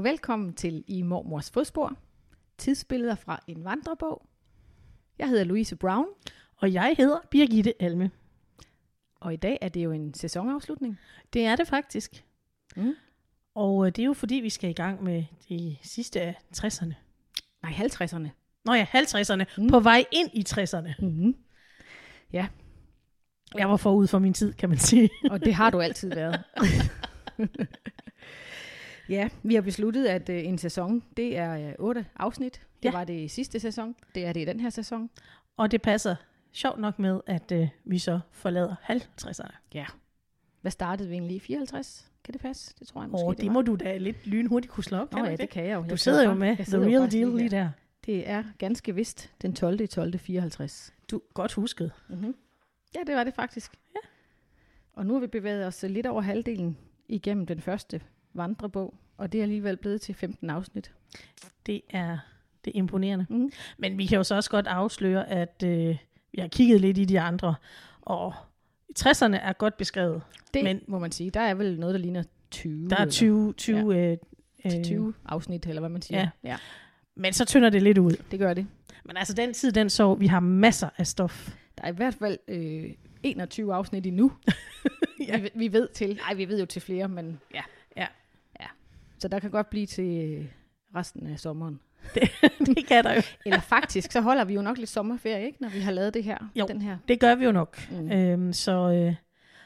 og velkommen til I Mormors Fodspor. Tidsbilleder fra en vandrebog. Jeg hedder Louise Brown, Og jeg hedder Birgitte Alme. og i dag er det jo en sæsonafslutning. Det er det faktisk. Mm. Og øh, det er jo fordi, vi skal i gang med de sidste af 60'erne. Nej, 50'erne. Nå ja, 50'erne. Mm. Mm. På vej ind i 60'erne. Mm-hmm. Jeg var forud for min tid, kan man sige. Og det har du altid været. ja, vi har besluttet, at øh, en sæson, det er øh, otte afsnit. Det Ja. var det i sidste sæson. Det er det i den her sæson. Og det passer sjovt nok med, at øh, vi så forlader 50'erne. Ja. Hvad startede vi egentlig i 54? Kan det passe? Det tror jeg måske, Og det var. må du da lidt lynhurtigt kunne slå op, Nå ja, det kan jeg jo. Jeg Du sidder jo med the real deal lige her. der. Det er ganske vist den 12. 12. 54. Du godt husket. Mm-hmm. Ja, det var det faktisk. Ja. Og nu har vi bevæget os lidt over halvdelen igennem den første vandrebog, og det er alligevel blevet til 15 afsnit. Det er, det er imponerende. Mm. Men vi kan jo så også godt afsløre, at øh, vi har kigget lidt i de andre. Og 60'erne er godt beskrevet. Det Men, må man sige. Der er vel noget, der ligner 20. Der er 20, 20, ja. øh, eller øh, 20 afsnit, eller hvad man siger. Ja. ja, Men så tynder det lidt ud. det gør det. Men altså, den tid, den så, vi har masser af stof. Der er i hvert fald øh, 21 afsnit endnu. Ja. vi, vi ved til, nej, vi ved jo til flere, men ja. Ja. Så der kan godt blive til øh, resten af sommeren. det kan der jo. Eller faktisk, så holder vi jo nok lidt sommerferie, ikke, når vi har lavet det her. Jo. Den her. Det gør vi jo nok. Mm. Øhm, så øh,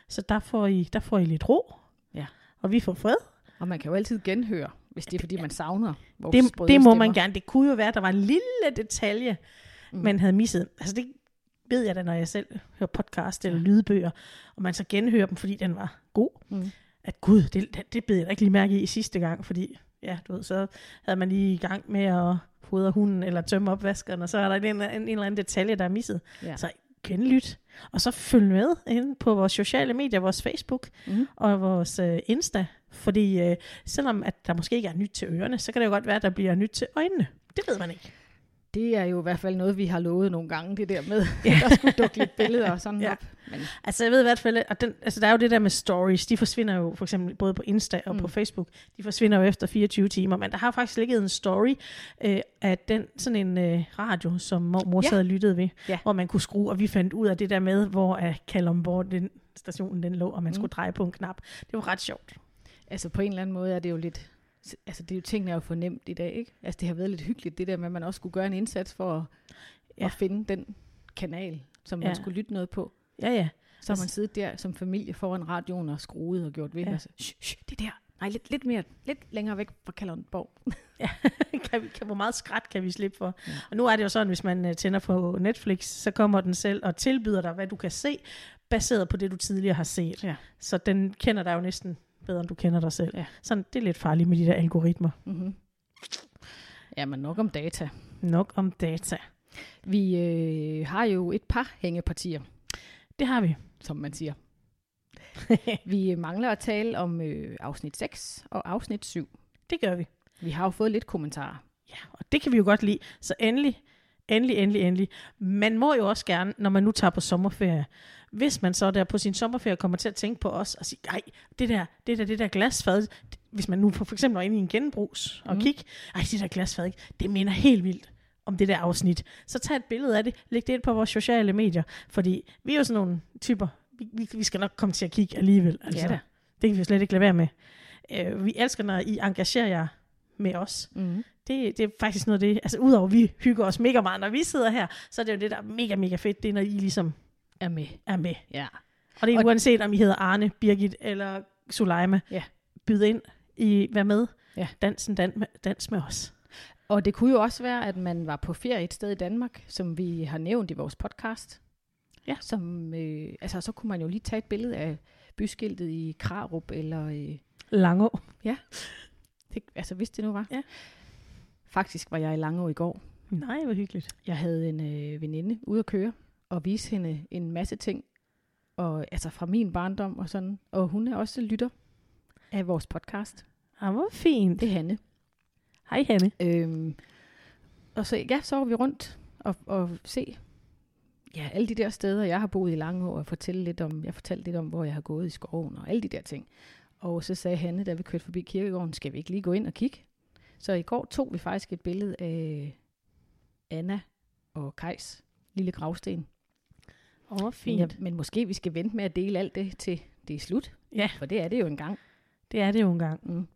så der, får I, der får I lidt ro. Ja. Og vi får fred. Og man kan jo altid genhøre, hvis det er, fordi man savner vores Det, det må stemmer. man gerne. Det kunne jo være, at der var en lille detalje, Mm. man havde misset. Altså det ved jeg da, når jeg selv hører podcast eller ja. lydbøger, og man så genhører dem, fordi den var god. Mm. At gud, det, det, det bed jeg da ikke lige mærke i sidste gang, fordi ja, du ved, så havde man lige i gang med at fodre hunden eller tømme opvaskeren, og så er der en, en, en eller anden detalje, der er misset. Ja. Så genlyt. Og så følg med inde på vores sociale medier, vores Facebook Mm. og vores øh, Insta. Fordi øh, selvom at der måske ikke er nyt til ørerne, så kan det jo godt være, at der bliver nyt til øjnene. Det ved man ikke. Det er jo i hvert fald noget, vi har lovet nogle gange, det der med, at der skulle dukke lidt billeder og sådan ja. Ja. op. Men, Altså jeg ved i hvert fald, at den, altså, der er jo det der med stories, de forsvinder jo for eksempel både på Insta og Mm. på Facebook, de forsvinder jo efter 24 timer, men der har faktisk ligget en story øh, af den, sådan en øh, radio, som mor, mor Ja. sad og lyttede ved, Ja. hvor man kunne skrue, og vi fandt ud af det der med, hvor uh, Kalundborg, den stationen den lå, og man mm. skulle dreje på en knap. Det var ret sjovt. altså på en eller anden måde er det jo lidt, altså det er jo tingene er jo fornemt i dag, ikke? Altså det har været lidt hyggeligt, det der med, at man også skulle gøre en indsats for at, ja. Ja. at finde den kanal, som man Ja. skulle lytte noget på. Ja, ja. Så har man Altså- siddet der som familie foran radioen og skruet og gjort ved. Ja. Ja. Altså, shh, shh, det der. Nej, lidt, lidt, mere, lidt længere væk fra Kalundborg. kan vi, kan, hvor meget skræt kan vi slippe for? Ja. Ja. Og nu er det jo sådan, hvis man uh, tænder på Netflix, så kommer den selv og tilbyder dig, hvad du kan se, baseret på det, du tidligere har set. Ja. Så den kender dig jo næsten bedre, end du kender dig selv. Ja. Sådan, det er lidt farligt med de der algoritmer. Mm-hmm. Ja, men nok om data. Nok om data. Vi øh, har jo et par hængepartier, Det har vi. som man siger. Vi mangler at tale om øh, afsnit 6 og afsnit 7. det gør vi. Vi har jo fået lidt kommentarer. Ja, og det kan vi jo godt lide. Så endelig, endelig, endelig, endelig. Man må jo også gerne, når man nu tager på sommerferie, hvis man så der på sin sommerferie kommer til at tænke på os og sige, nej, det der, det der, det der glasfad, hvis man nu for eksempel er inde i en genbrugs og mm. kigge, ej, det der glasfad, ikke, det minder helt vildt om det der afsnit. Så tag et billede af det, læg det ind på vores sociale medier, fordi vi er jo sådan nogle typer, vi, vi, skal nok komme til at kigge alligevel. Altså, Ja da. Det kan vi slet ikke lade være med. Øh, vi elsker, når I engagerer jer med os. Mm-hmm. Det, det er faktisk noget af det, altså udover at vi hygger os mega meget, når vi sidder her, så er det jo det, der er mega, mega fedt, det er, når I ligesom Er med. er med. Ja. Og det er Og- uanset, om I hedder Arne, Birgit eller Suleima. Ja. Byd ind i, vær med. Ja. Dansen, dan, dans med os. Og det kunne jo også være, at man var på ferie et sted i Danmark, som vi har nævnt i vores podcast. Ja. Som, øh, altså, så kunne man jo lige tage et billede af byskiltet i Krarup, eller øh, Langå. det, altså hvis det nu var. Ja. Faktisk var jeg i Langå i går. Nej, hvor hyggeligt. Jeg havde en øh, veninde ude at køre, og vise hende en masse ting, og, altså fra min barndom og sådan. Og hun er også lytter af vores podcast. Ah, hvor fint. Det er Hanne. Hej, Hanne. Øhm, og så, ja, så var vi rundt og, og se ja, alle de der steder, jeg har boet i Langå, og fortælle lidt om, jeg fortalte lidt om, hvor jeg har gået i skoven, og alle de der ting. Og så sagde Hanne, da vi kørte forbi kirkegården, skal vi ikke lige gå ind og kigge? Så i går tog vi faktisk et billede af Anna og Kajs lille gravsten. Åh, oh, Men, fint. jeg, men måske vi skal vente med at dele alt det til det er slut. Ja. For det er det jo engang. Det er det jo engang. Mm.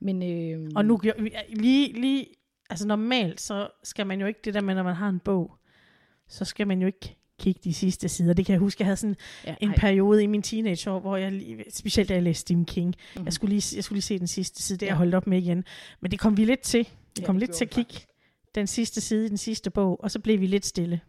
Men, øh, Og nu lige, lige, altså normalt, så skal man jo ikke det der med, når man har en bog, så skal man jo ikke kigge de sidste sider. Det kan jeg huske, jeg havde sådan ja, en ej, periode i min teenageår, hvor jeg, lige- specielt da jeg læste Stephen King, mhm. jeg, skulle lige, jeg skulle lige se den sidste side, det Ja. jeg holdt op med igen. Men det kom vi lidt til. Vi Ja, kom det lidt til at kigge den sidste side i den sidste bog, og så blev vi lidt stille.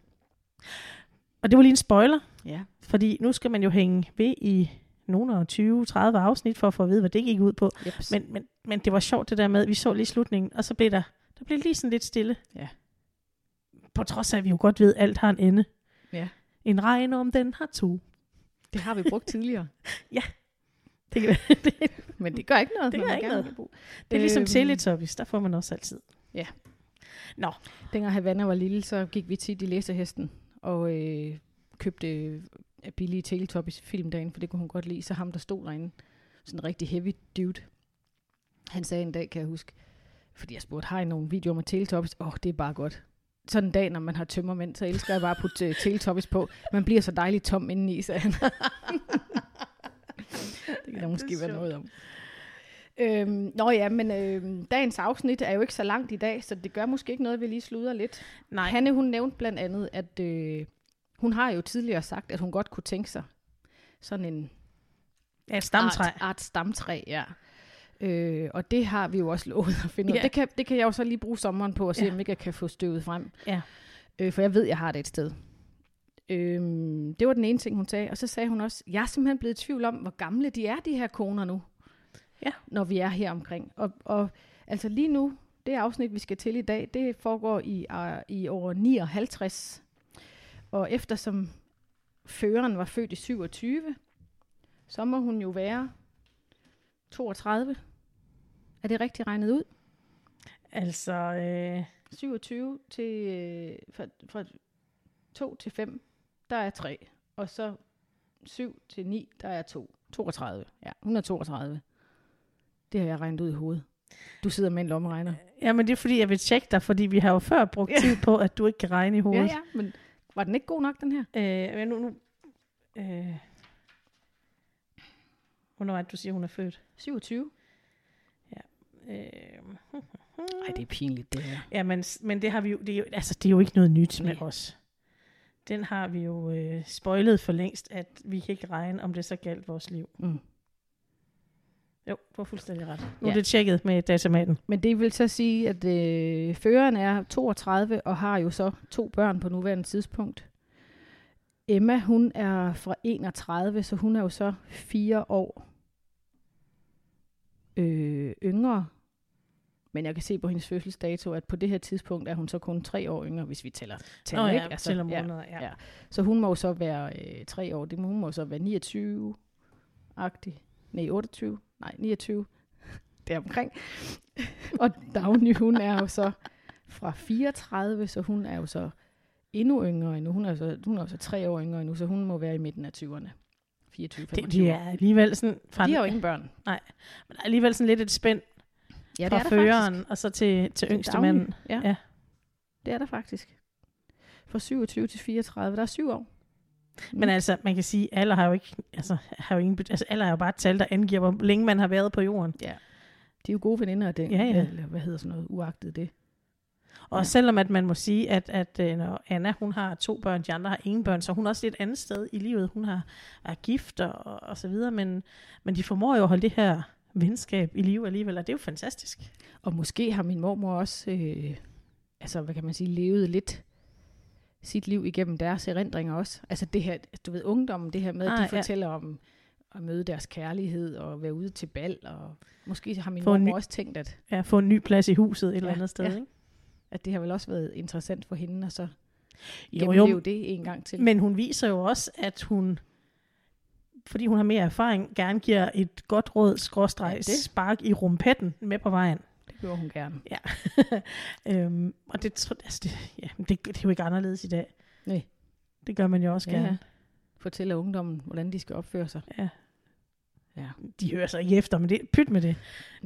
Og det var lige en spoiler, Ja. fordi nu skal man jo hænge ved i nogle af 20-30 afsnit, for at få at vide, hvad det gik ud på. Jeps. Men, men, men det var sjovt det der med, at vi så lige slutningen, og så blev der, der blev lige sådan lidt stille. Ja. På trods af, at vi jo godt ved, at alt har en ende. Ja. En regn om den har to. Det har vi brugt tidligere. Det, kan, det, det, Men det gør ikke noget. Det gør ikke noget. det er ligesom Øhm, Teletubbies, der får man også altid. Dengang Havana var lille, så gik vi tit i læserhesten og øh, købte øh, billige Teletubbies film derinde, for det kunne hun godt lide. Så ham, der stod derinde, sådan en rigtig heavy dude, han sagde en dag, kan jeg huske, fordi jeg spurgte, har I nogle videoer med Teletubbies? Åh, oh, det er bare godt. Sådan en dag, når man har tømmermænd, så elsker jeg bare at putte uh, Teletubbies på. Man bliver så dejligt tom indeni, sagde han. det kan der måske være noget om. Øhm, nå ja, men øhm, dagens afsnit er jo ikke så langt i dag, så det gør måske ikke noget, at vi lige sluder lidt. Nej, Hanne, hun nævnte blandt andet, at øh, hun har jo tidligere sagt, at hun godt kunne tænke sig sådan en ja, et stamtræ. art, art stamtræ, ja. Øh, og det har vi jo også lovet at finde ud Ja. Det kan, det kan jeg jo så lige bruge sommeren på at se, Ja. om ikke jeg kan få støvet frem. Ja. Øh, for jeg ved, jeg har det et sted. Øh, det var den ene ting, hun sagde. Og så sagde hun også, jeg er simpelthen blevet i tvivl om, hvor gamle de er, de her koner nu. Ja. Når vi er her omkring. Og, og altså lige nu, det afsnit, vi skal til i dag, det foregår i, uh, i år 59. Og eftersom føreren var født i 27, så må hun jo være 32. Er det rigtigt regnet ud? Altså, øh, 27 til øh, fra, fra 2 til 5, der er 3. Og så 7 til 9, der er 2. 32. Ja, hun er 32. Det har jeg regnet ud i hovedet. Du sidder med en lommeregner. ja, men det er fordi, jeg vil tjekke dig, fordi vi har jo før brugt tid på, at du ikke kan regne i Ja, hovedet. ja, men var den ikke god nok, den her? Øh, men nu, nu øh, hvornår er det, du siger, hun er født? 27. Øh, Nej, det er pinligt, det her. Ja, men, men det har vi jo, det er jo, altså det er jo ikke noget nyt med Nej. os. Den har vi jo øh, spoilet for længst, at vi kan ikke regne, om det så galt vores liv. Mm. Jo, du har fuldstændig ret. Nu Ja. er det tjekket med datamaten. Men det vil så sige, at øh, føreren er 32 og har jo så to børn på nuværende tidspunkt. Emma, hun er fra 31, så hun er jo så fire år øh, yngre. Men jeg kan se på hendes fødselsdato, at på det her tidspunkt er hun så kun tre år yngre, hvis vi tæller. tæller Nå ja, ikke? altså, tæller måneder, ja. ja. Så hun må jo så være øh, tre år. Det må, hun må så være 29-agtig. Nej, 28. Nej, 29. Det er omkring. og Dagny, hun er jo så fra 34, så hun er jo så endnu yngre endnu. Hun er, så, hun er jo så tre år yngre endnu, så hun må være i midten af 20'erne. 24, 25. Det, det er alligevel sådan, fra, De har jo ingen børn. men der er alligevel sådan lidt et spænd Ja, fra føreren, og så til, til yngste manden. Ja. Ja. Det er der faktisk. Fra 27 til 34. Der er syv år. Men altså, man kan sige, alder har jo ikke, altså, har jo ingen, altså alder er jo bare et tal, der angiver, hvor længe man har været på jorden. Ja. De er jo gode veninder af det. Ja, ja. Eller hvad hedder sådan noget, uagtet det. Og Ja. selvom at man må sige, at, at øh, når Anna hun har to børn, de andre har ingen børn, så er hun også lidt andet sted i livet. Hun har, er gift og, og så videre, men, men de formår jo at holde det her venskab i live alligevel, og det er jo fantastisk. Og måske har min mormor også, øh, altså hvad kan man sige, levet lidt sit liv igennem deres erindringer også. Altså det her, du ved, ungdommen, det her med, at de Ah, ja. fortæller om at møde deres kærlighed og være ude til bal. Og måske har min Få mormor ny- også tænkt, at, Ja, få en ny plads i huset et eller Ja, andet sted. ja. Ikke? at det har vel også været interessant for hende, og så Jo, jo, det en gang til. men hun viser jo også, at hun, fordi hun har mere erfaring, gerne giver et godt råd, skråstreg, Ja, det. spark i rumpetten med på vejen. Det gjorde hun gerne. øhm, og det, altså det, ja, det, det er jo ikke anderledes i dag. Nej. Det gør man jo også Ja, gerne. ja. Fortæller ungdommen, hvordan de skal opføre sig. Ja. Ja. De hører så ikke efter, men det, pyt med det.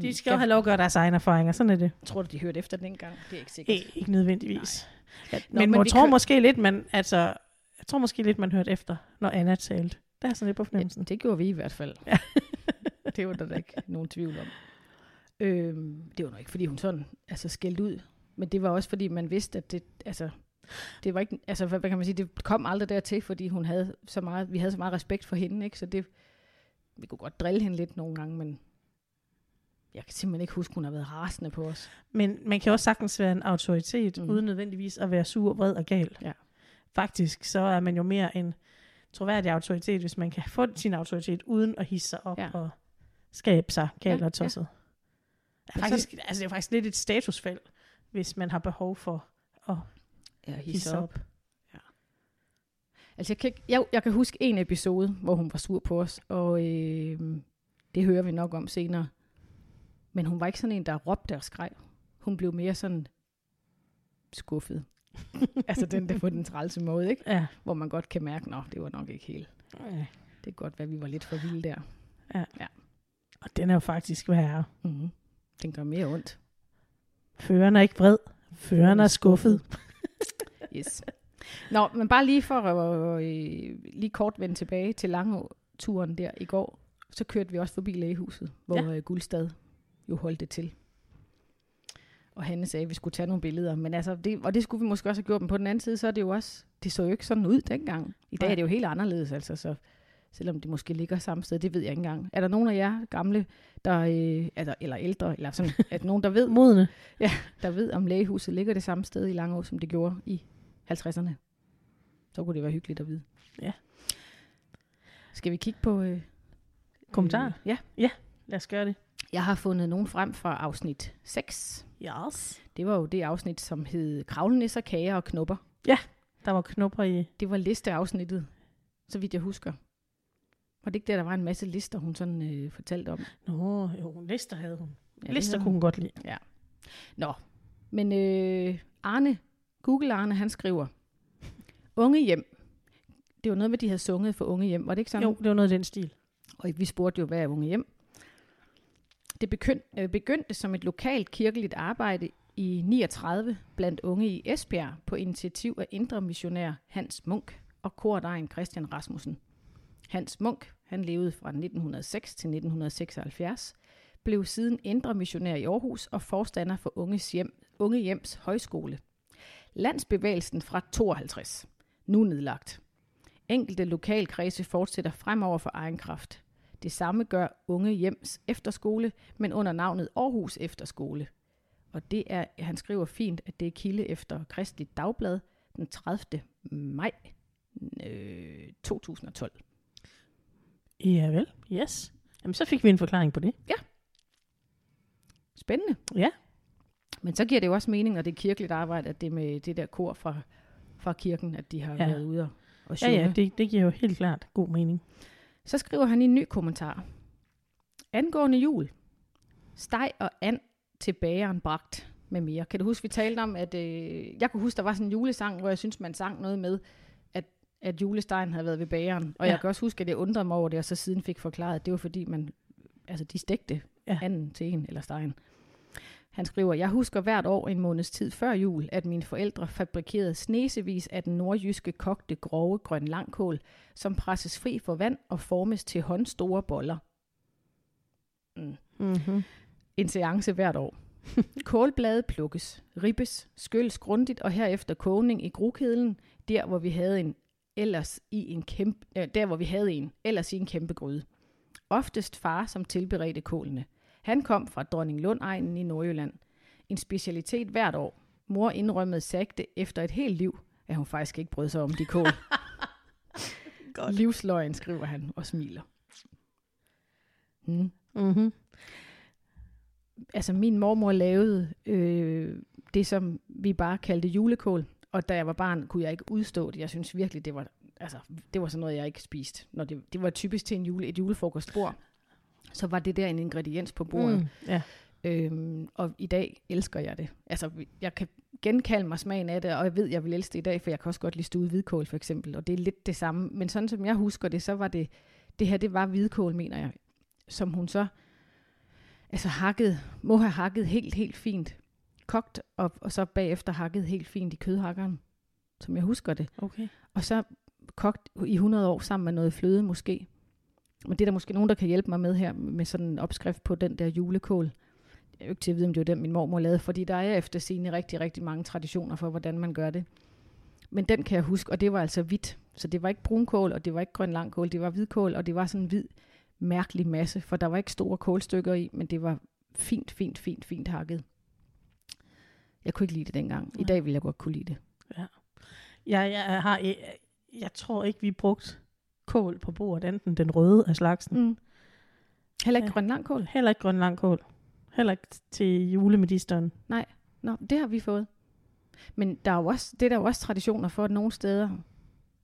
De skal jo jeg, have lov at gøre deres egne erfaringer, sådan er det. tror du, de hørte efter dengang? Det er ikke sikkert. Ikke, ikke nødvendigvis. Ja, Nå, men, men vi tror kø- måske lidt, man, altså, jeg tror måske lidt, man hørte efter, når Anna talte. Der er sådan lidt på fornemmelsen. Det, det gjorde vi i hvert fald. Ja. det var der da ikke nogen tvivl om. Øhm, det var nok ikke, fordi hun sådan altså, skældte ud. Men det var også, fordi man vidste, at det, altså, det var ikke, altså, hvad, hvad kan man sige, det kom aldrig dertil, fordi hun havde så meget, vi havde så meget respekt for hende, ikke? Så det, vi kunne godt drille hende lidt nogle gange, men jeg kan simpelthen ikke huske, hun har været rasende på os. Men man kan også sagtens være en autoritet, Mm. uden nødvendigvis at være sur, vred og gal. Ja. Faktisk, så er man jo mere en troværdig autoritet, hvis man kan få sin autoritet, uden at hisse sig op ja. og skabe sig gal Ja, og tosset. Ja. Men Ja, faktisk, altså, det er faktisk lidt et statusfald, hvis man har behov for at Ja, hisse op. Altså, jeg kan, ikke, jeg, jeg kan huske en episode, hvor hun var sur på os, og øh, det hører vi nok om senere. Men hun var ikke sådan en, der råbte og skreg. Hun blev mere sådan skuffet. altså den der på den trælse måde, ikke? Ja. Hvor man godt kan mærke, at det var nok ikke helt. ja. Det kan godt være, vi var lidt for vilde der. Og den er jo faktisk værre. Mm-hmm. Den gør mere ondt. Føreren er ikke vred. Føreren er skuffet. Yes. Nå, men bare lige for at øh, lige kort vende tilbage til Langå-turen der i går, så kørte vi også forbi lægehuset, hvor ja. Guldstad jo holdt det til. Og Hanne sagde, at vi skulle tage nogle billeder. Men altså, det, og det skulle vi måske også have gjort, men på den anden side, så er det jo også, det så jo ikke sådan ud dengang. I dag er det jo helt anderledes, altså, så selvom det måske ligger samme sted, det ved jeg ikke engang. Er der nogen af jer gamle, der, øh, altså, eller ældre, eller sådan, at nogen, der ved, Modne. der ved, om lægehuset ligger det samme sted i Langå, som det gjorde i 50'erne. Så kunne det være hyggeligt at vide. Ja. Skal vi kigge på... Øh, Kommentarer? Øh, ja. Lad os gøre det. Jeg har fundet nogen frem fra afsnit 6. Yes. Det var jo det afsnit, som hed Kravlenisser, kager og knopper. Der var knopper i. Det var listeafsnittet, så vidt jeg husker. Var det ikke der, der var en masse lister, hun sådan øh, fortalte om? Nå, jo, lister havde hun. Ja, Ja, lister kunne hun godt lide. Nå, men øh, Arne, Google Arne, han skriver, Unge hjem. Det var noget med, de havde sunget for unge hjem, var det ikke sådan? Jo, det var noget af den stil. Og vi spurgte jo, hvad er unge hjem? Det begyndte, øh, begyndte som et lokalt kirkeligt arbejde i 39 blandt unge i Esbjerg på initiativ af indre missionær Hans Munk og kordejen Christian Rasmussen. Hans Munk, han levede fra 1906 til 1976, blev siden indre missionær i Aarhus og forstander for Unges hjem, Unge Hjems Højskole. Landsbevægelsen fra 52, nu nedlagt. Enkelte lokalkredse fortsætter fremover for egen kraft. Det samme gør Unge Hjems Efterskole, men under navnet Aarhus Efterskole. Og det er, han skriver fint, at det er kilde efter Kristligt Dagblad den 30. maj øh, 2012. Ja vel, yes. Jamen, så fik vi en forklaring på det. Spændende. Ja. Men så giver det jo også mening, når det er kirkeligt arbejde, at det er med det der kor fra, fra kirken, at de har ja. Ja. været ude og- og Ja, synge. ja, det, det giver jo helt klart god mening. Så skriver han i en ny kommentar. Angående jul. Steg og and til bageren bragt med mere. Kan du huske, vi talte om, at øh, jeg kunne huske, der var sådan en julesang, hvor jeg synes, man sang noget med, at, julestegen havde været ved bageren. Og ja. Jeg kan også huske, at jeg undrede mig over det, og så siden fik forklaret, at det var fordi, man, altså de stegte. Ja. anden til en, eller stegen. Han skriver, jeg husker hvert år en måneds tid før jul, at mine forældre fabrikerede snesevis af den nordjyske kogte grove grøn langkål, som presses fri for vand og formes til håndstore boller. Mm. Mm-hmm. En seance hvert år. Kålblade plukkes, ribbes, skylles grundigt og herefter kogning i grukedlen, der hvor vi havde en ellers i en kæmpe, øh, der hvor vi havde en, ellers i en kæmpe gryde. Oftest far, som tilberedte kålene. Han kom fra Dronning Lundegnen i Nordjylland. En specialitet hvert år. Mor indrømmede sagte efter et helt liv, at hun faktisk ikke brød sig om de kål. Godt. Livsløgn, skriver han og smiler. Mm. Mm-hmm. altså min mormor lavede øh, det, som vi bare kaldte julekål. Og da jeg var barn, kunne jeg ikke udstå det. Jeg synes virkelig, det var, altså, det var sådan noget, jeg ikke spiste. Når det, det var typisk til en jule, et julefrokostbord. Så var det der en ingrediens på bordet. Mm. Ja. Øhm, og i dag elsker jeg det. Altså, jeg kan genkalde mig smagen af det, og jeg ved, jeg vil elske det i dag, for jeg kan også godt lide stuet hvidkål, for eksempel. Og det er lidt det samme. Men sådan som jeg husker det, så var det, det her, det var hvidkål, mener jeg. som hun så altså hakket, må have hakket helt, helt fint. Kogt, og, og så bagefter hakket helt fint i kødhakkeren, som jeg husker det. Okay. Og så kogt i 100 år sammen med noget fløde måske. Men det er der måske nogen, der kan hjælpe mig med her, med sådan en opskrift på den der julekål. Jeg er jo ikke til at vide, om det var den, min mormor lavede, fordi der er efter sine rigtig, rigtig mange traditioner for, hvordan man gør det. Men den kan jeg huske, og det var altså hvidt. Så det var ikke brunkål, og det var ikke grøn langkål, det var hvidkål, og det var sådan en hvid, mærkelig masse, for der var ikke store kålstykker i, men det var fint, fint, fint, fint hakket. Jeg kunne ikke lide det dengang. I Nej. dag ville jeg godt kunne lide det. Jeg, jeg, har, jeg, jeg tror ikke, vi brugt kål på bordet, enten den røde af slagsen. Mm. Heller ikke Ja. ja. grøn langkål. Heller ikke grøn langkål. Heller ikke til julemedisteren. Nå, det har vi fået. Men der er jo også, det er der jo også traditioner for, at nogle steder,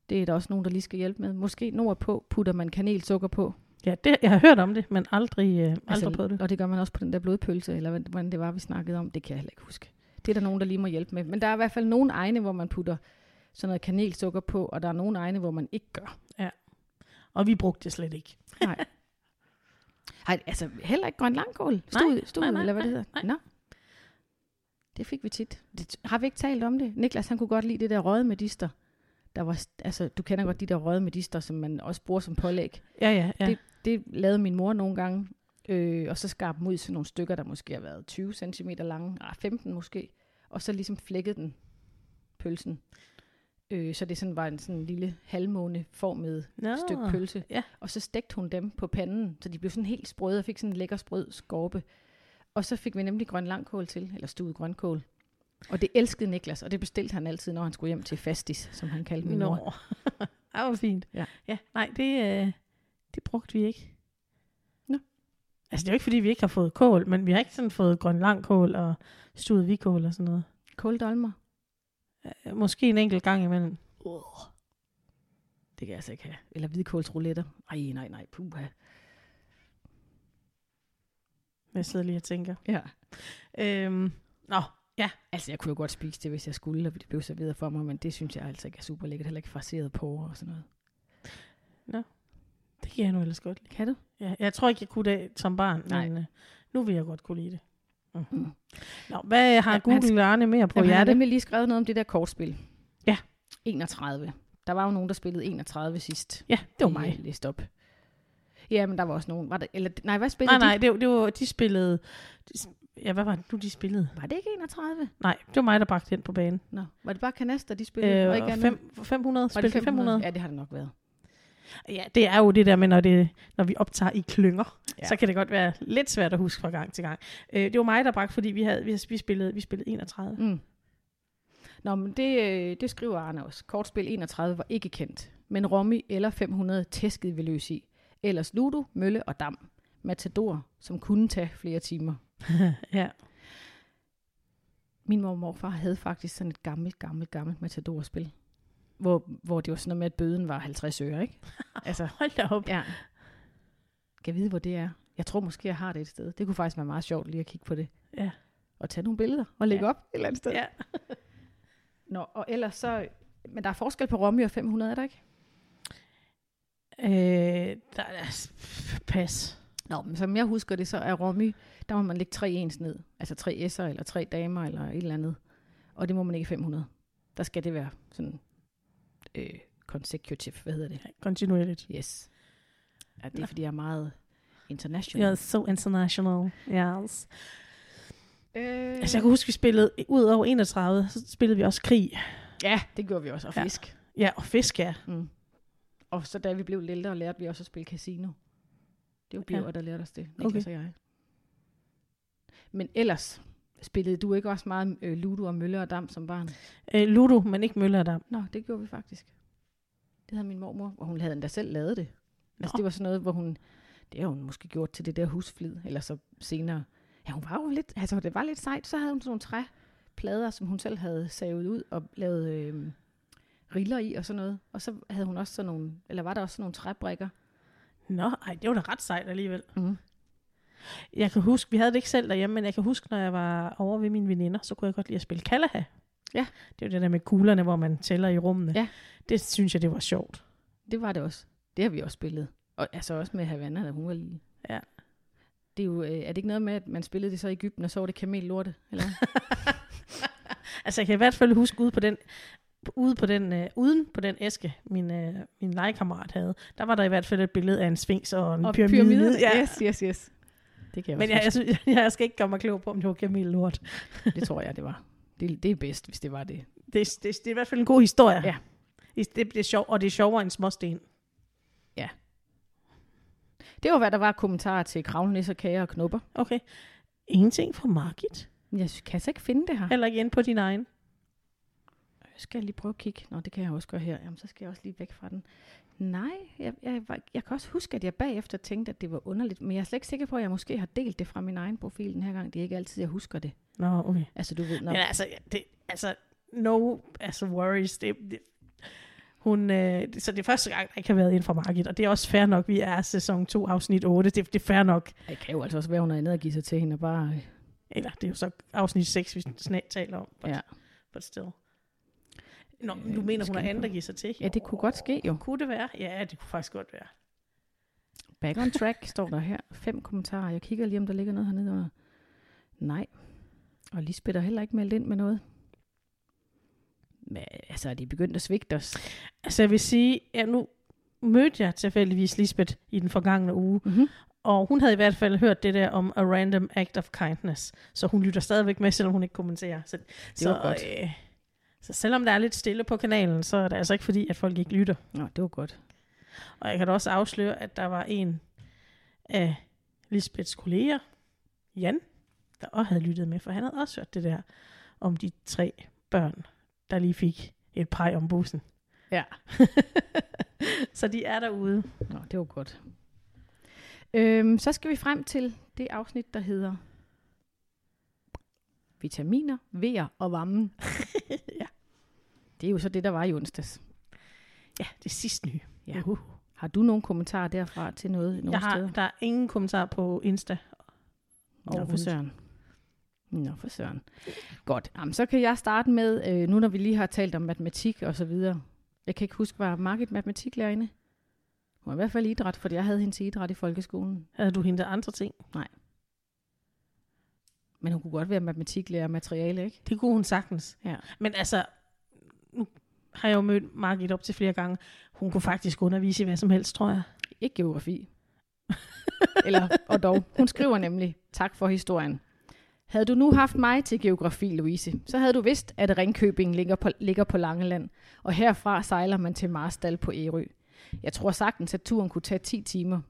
det er der også nogen, der lige skal hjælpe med. Måske nordpå putter man kanelsukker på. Ja, det, jeg har hørt om det, men aldrig, øh, aldrig på det. Og det gør man også på den der blodpølse, eller hvordan det var, vi snakkede om. Det kan jeg heller ikke huske. Det er der nogen, der lige må hjælpe med. Men der er i hvert fald nogle egne, hvor man putter sådan noget kanelsukker på, og der er nogle egne, hvor man ikke gør. Og vi brugte det slet ikke. Nej. Ej, altså heller ikke grøn langkål. Nej, Stud, stud nej, nej, eller hvad det nej, hedder. nej. Nå. Det fik vi tit. Det, har vi ikke talt om det? Niklas, han kunne godt lide det der røde medister. Der var, altså, du kender godt de der røde medister, som man også bruger som pålæg. Ja, ja, ja. Det- Det lavede min mor nogle gange. Øh, og så skar dem ud i sådan nogle stykker, der måske har været 20 cm lange. Ah, 15 måske. Og så ligesom flækkede den pølsen. Øh, så det sådan var en sådan lille halvmåneformet Nå, stykke pølse. ja. Og så stegte hun dem på panden, så de blev sådan helt sprøde og fik sådan en lækker sprød skorpe. Og så fik vi nemlig grøn langkål til, eller stuet grønkål. Og det elskede Niklas, og det bestilte han altid, når han skulle hjem til Fastis, som han kaldte min Nå. mor. det var fint. Ja. ja nej, det, øh, det brugte vi ikke. Nå. Altså, det er jo ikke, fordi vi ikke har fået kål, men vi har ikke sådan fået grøn langkål og stuet hvidkål og sådan noget. Kåldolmer. Øh, Måske en enkelt gang imellem. Uh. Det kan jeg altså ikke have. Eller hvidkålsrouletter. Ej, nej, nej, puha. Jeg sidder lige og tænker. Ja. Øhm, nå, Altså, jeg kunne jo godt spise det, hvis jeg skulle, og det blev serveret for mig, men det synes jeg altså ikke er super lækkert. Heller ikke fraseret porre og sådan noget. Det kan jeg nu ellers godt lide. Kan du? Ja, jeg tror ikke, jeg kunne det som barn, Nej. men øh, nu vil jeg godt kunne lide det. Mm. Mm. Nå, hvad har Ja, Google Arne mere på Jamen, han har hjertet? nemlig lige skrevet noget om det der kortspil. Ja. 31. Der var jo nogen, der spillede 31 sidst. Ja, det var mig. øh, Læste op. Ja, men der var også nogen. Var det, eller, nej, hvad spillede Nej, nej, de? det, var- det var, de spillede... De, ja, hvad var det nu, de spillede? Var det ikke 31? Nej, det var mig, der bragte den på banen. Nå, var det bare kanaster, de spillede? og ikke Øh, fem, 500? var Spillede det 500? 500? Ja, det har det nok været. Ja, det er jo det der med, når, det, når vi optager i klynger, Ja. så kan det godt være lidt svært at huske fra gang til gang. Øh, det var mig, der bragte, fordi vi, havde, vi, vi, spillede, vi spillede 31. Mm. Nå, men det, øh, det skriver Arne også. Kortspil 31 var ikke kendt, men Rommi eller 500 tæskede vi løs i. Ellers Ludo, Mølle og Dam. Matador, som kunne tage flere timer. ja. Min mor og morfar havde faktisk sådan et gammelt, gammelt, gammelt Matador-spil. Hvor, hvor det var sådan noget med, at bøden var 50 øre, ikke? Altså, Hold da op. ja. Kan jeg vide, hvor det er? Jeg tror måske, jeg har det et sted. Det kunne faktisk være meget sjovt lige at kigge på det. Ja. Og tage nogle billeder og lægge Ja. op et eller andet sted. Ja. Nå, og ellers så... Men der er forskel på Rommi og 500, er der ikke? Øh, der er pas. Nå, men som jeg husker det, så er Rommi, der må man lægge tre ens ned. Altså tre s'er, eller tre damer, eller et eller andet. Og det må man ikke i 500. Der skal det være sådan øh, consecutive, hvad hedder det? Kontinuerligt. Yes. Ja, det er, fordi jeg er meget international. You're so international. Yes. Øh, Altså, jeg kan huske, vi spillede, ud over 31, så spillede vi også krig. ja, det gjorde vi også, og Ja. fisk. Ja, og fisk, ja. Mm. Og så da vi blev lidt ældre, lærte vi også at spille casino. Det var Ja. Birger, der lærte os det, Okay. Niklas og jeg. Men ellers, spillede du ikke også meget øh, Ludo og Mølle og Dam som barn? Øh, Ludo, men ikke Møller der. Nå, det gjorde vi faktisk. Det havde min mormor, og hun havde endda selv lavet det. Altså Nå. det var sådan noget, hvor hun, det har hun måske gjort til det der husflid, eller så senere. Ja, hun var jo lidt, altså det var lidt sejt, så havde hun sådan nogle træplader, som hun selv havde savet ud og lavet øh, riller i og sådan noget. Og så havde hun også sådan nogle, eller var der også sådan nogle træbrikker. Nå, ej, det var da ret sejt alligevel. Mm. Jeg kan huske, vi havde det ikke selv derhjemme, men jeg kan huske, når jeg var over ved mine veninder, så kunne jeg godt lide at spille Kalaha. Ja. Det var det der med kuglerne, hvor man tæller i rummene. Ja. Det synes jeg, det var sjovt. Det var det også. Det har vi også spillet. Og altså også med Havana, da hun var lille. Ja. Det er jo, øh, er det ikke noget med, at man spillede det så i Ægypten, og så var det kamellorte? Eller? Altså, jeg kan i hvert fald huske ude på den, ude på den, øh, uden på den æske, min, øh, min legekammerat havde, der var der i hvert fald et billede af en sphinx og en og pyramide. pyramide. Ja. Yes, yes, yes. Det kan jeg Men også jeg, jeg, synes, jeg skal ikke gøre mig klog på, om det var kamellort. huske. Det tror jeg, det var. Det, det er bedst, hvis det var det. Det, det, det er i hvert fald en god historie. Ja. Det, det, er sjov, og det er sjovere end småsten. Det var, hvad der var kommentarer til kravlenisser, kager og knupper. Okay. Ingenting fra Margit. Jeg kan så ikke finde det her. Heller ikke ind på din egen. Skal jeg lige prøve at kigge? Nå, det kan jeg også gøre her. Jamen, så skal jeg også lige væk fra den. Nej, jeg, jeg, jeg kan også huske, at jeg bagefter tænkte, at det var underligt. Men jeg er slet ikke sikker på, at jeg måske har delt det fra min egen profil den her gang. Det er ikke altid, jeg husker det. Nå, okay. Altså, du ved, når... Men altså, det, altså, no altså worries. Det, det, hun, øh, det, så det er første gang, der ikke har været ind fra Margit, og det er også fair nok, vi er sæson 2, afsnit 8, det, det er fair nok. Det kan jo altså også være, hun er nede og give sig til hende og bare... Eller det er jo så afsnit 6, vi snart taler om, but, Ja. but still. Nå, Øh, du mener, hun er jeg andet, prøve? giver sig til? Ja, det kunne godt ske jo. Kunne det være? Ja, det kunne faktisk godt være. Back on track står der her. Fem kommentarer. Jeg kigger lige, om der ligger noget hernede under. Nej. Og Lisbeth er heller ikke meldt ind med noget. Men, altså, er de begyndt at svigte os? Altså jeg vil sige, ja, nu mødte jeg tilfældigvis Lisbeth i den forgangne uge, Mm-hmm. og hun havde i hvert fald hørt det der om a random act of kindness, så hun lytter stadigvæk med, selvom hun ikke kommenterer. Så, så, var godt. Øh, så selvom der er lidt stille på kanalen, så er det altså ikke fordi, at folk ikke lytter. Nå, det var godt. Og jeg kan da også afsløre, at der var en af Lisbeths kolleger, Jan, der også havde lyttet med, for han havde også hørt det der om de tre børn, der lige fik et pej om bussen. Ja. så de er derude. Nå, det var godt. Øhm, så skal vi frem til det afsnit, der hedder Vitaminer, vejer og vammen. ja. Det er jo så det, der var i onsdags. ja, det sidste nye. Ja. Uh. Har du nogle kommentarer derfra til noget nogle Jeg har, steder? der er ingen kommentar på Insta. Nå, for søren. Nå, for søren. Godt. Jamen, så kan jeg starte med, øh, nu når vi lige har talt om matematik og så videre. Jeg kan ikke huske, var Margit matematiklærerinde? Hun var i hvert fald idræt, fordi jeg havde hende til idræt i folkeskolen. Havde du hende andre ting? Men hun kunne godt være matematiklærer og materiale, ikke? Det kunne hun sagtens. Ja. Men altså, nu har jeg jo mødt Margit op til flere gange. Hun kunne faktisk undervise i hvad som helst, tror jeg. Ikke geografi. Eller, og dog. Hun skriver nemlig, tak for historien. Havde du nu haft mig til geografi, Louise, så havde du vidst, at Ringkøbing ligger på, ligger på Langeland, og herfra sejler man til Marstal på Ærø. Jeg tror sagtens, at turen kunne tage 10 timer.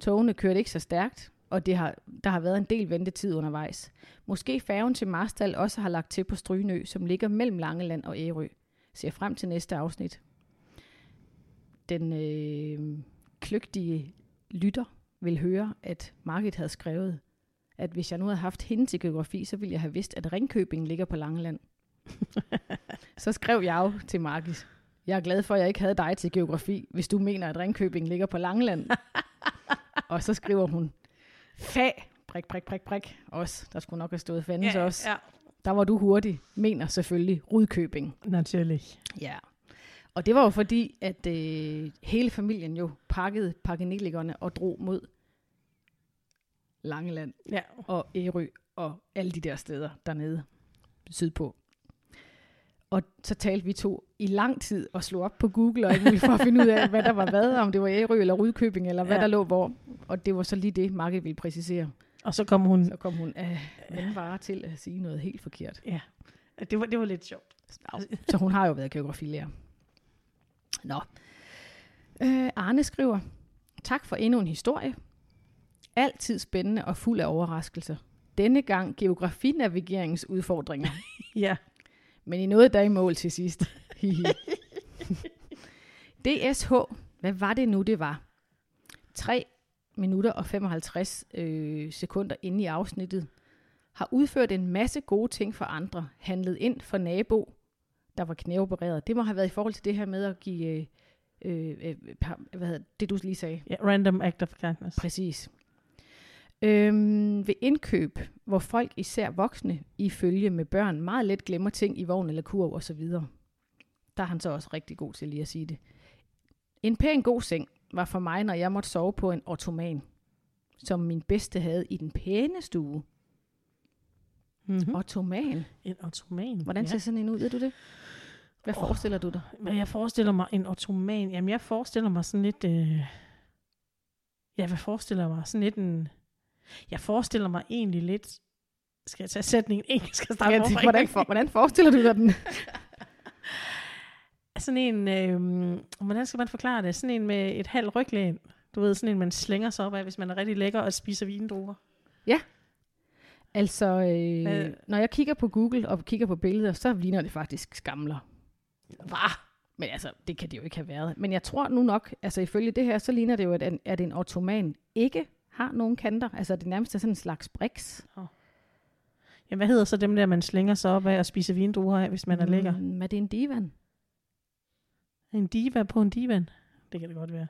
Togene kørte ikke så stærkt, og det har, der har været en del ventetid undervejs. Måske færgen til Marstal også har lagt til på Strynø, som ligger mellem Langeland og Ærø. Ser frem til næste afsnit. Den øh, kløgtige lytter vil høre, at Margit havde skrevet, at hvis jeg nu havde haft hende til geografi, så ville jeg have vidst, at Ringkøbing ligger på Langeland. så skrev jeg jo til Margit, jeg er glad for, at jeg ikke havde dig til geografi, hvis du mener, at Ringkøbing ligger på Langeland. og så skriver hun, fag, prik, prik, prik, prik, også. Der skulle nok have stået fandens ja, også. ja. Der var du hurtig, mener selvfølgelig Rudkøbing. Naturligt. Ja. Og det var jo fordi, at øh, hele familien jo pakkede pakkenelikerne og drog mod Langeland Ja. og Ærø og alle de der steder dernede sydpå. Og så talte vi to i lang tid og slog op på Google og muligt for at finde ud af, hvad der var hvad, om det var Ærø eller Rudkøbing, eller hvad Ja. der lå hvor. Og det var så lige det, Margit ville præcisere. Og så kom hun... Så kom hun af vandvare til at sige noget helt forkert. Det var, det var lidt sjovt. Så hun har jo været geografilærer. Nå. Øh, Arne skriver, tak for endnu en historie. Altid spændende og fuld af overraskelser. Denne gang geografinavigeringsudfordringer. Ja. Men I nåede der i mål til sidst. DSH, hvad var det nu, det var? 3 minutter og 55 øh, sekunder inde i afsnittet. Har udført en masse gode ting for andre. Handlet ind for nabo, der var knæopereret. Det må have været i forhold til det her med at give, øh, øh, øh, hvad hedder det, du lige sagde. ja. Random act of kindness. Præcis. Øhm, ved indkøb, hvor folk, især voksne, i følge med børn, meget let glemmer ting i vogn eller kurv og så videre. Der er han så også rigtig god til lige at sige det. En pæn god seng var for mig, når jeg måtte sove på en ottoman. som min bedste havde i den pæne stue. Mm-hmm. Ottoman. En ottoman. Hvordan ser sådan en ud, ved du det? Hvad Åh. forestiller du dig? Men jeg forestiller mig en ottoman. Jamen, jeg forestiller mig sådan lidt... Øh... Ja, hvad forestiller jeg mig? Sådan lidt en... Jeg forestiller mig egentlig lidt... Skal jeg tage sætningen engelsk? Skal jeg starte Ja, hvordan, for, hvordan forestiller du dig den? Sådan en... Øh... Hvordan skal man forklare det? Sådan en med et halvt ryglæn. Du ved, sådan en, man slænger sig op af, hvis man er rigtig lækker og spiser vindruer. Altså, øh, Hvad? når jeg kigger på Google og kigger på billeder, så ligner det faktisk skamler. Hvad? Men altså, det kan det jo ikke have været. Men jeg tror nu nok, altså ifølge det her, så ligner det jo, at en, at en ottoman ikke har nogen kanter. Altså det nærmest er sådan en slags briks. Ja, hvad hedder så dem der, man slænger sig op af og spiser vindruer af, hvis man er lækker? Mm, er det en divan? En diva på en divan? Det kan det godt være.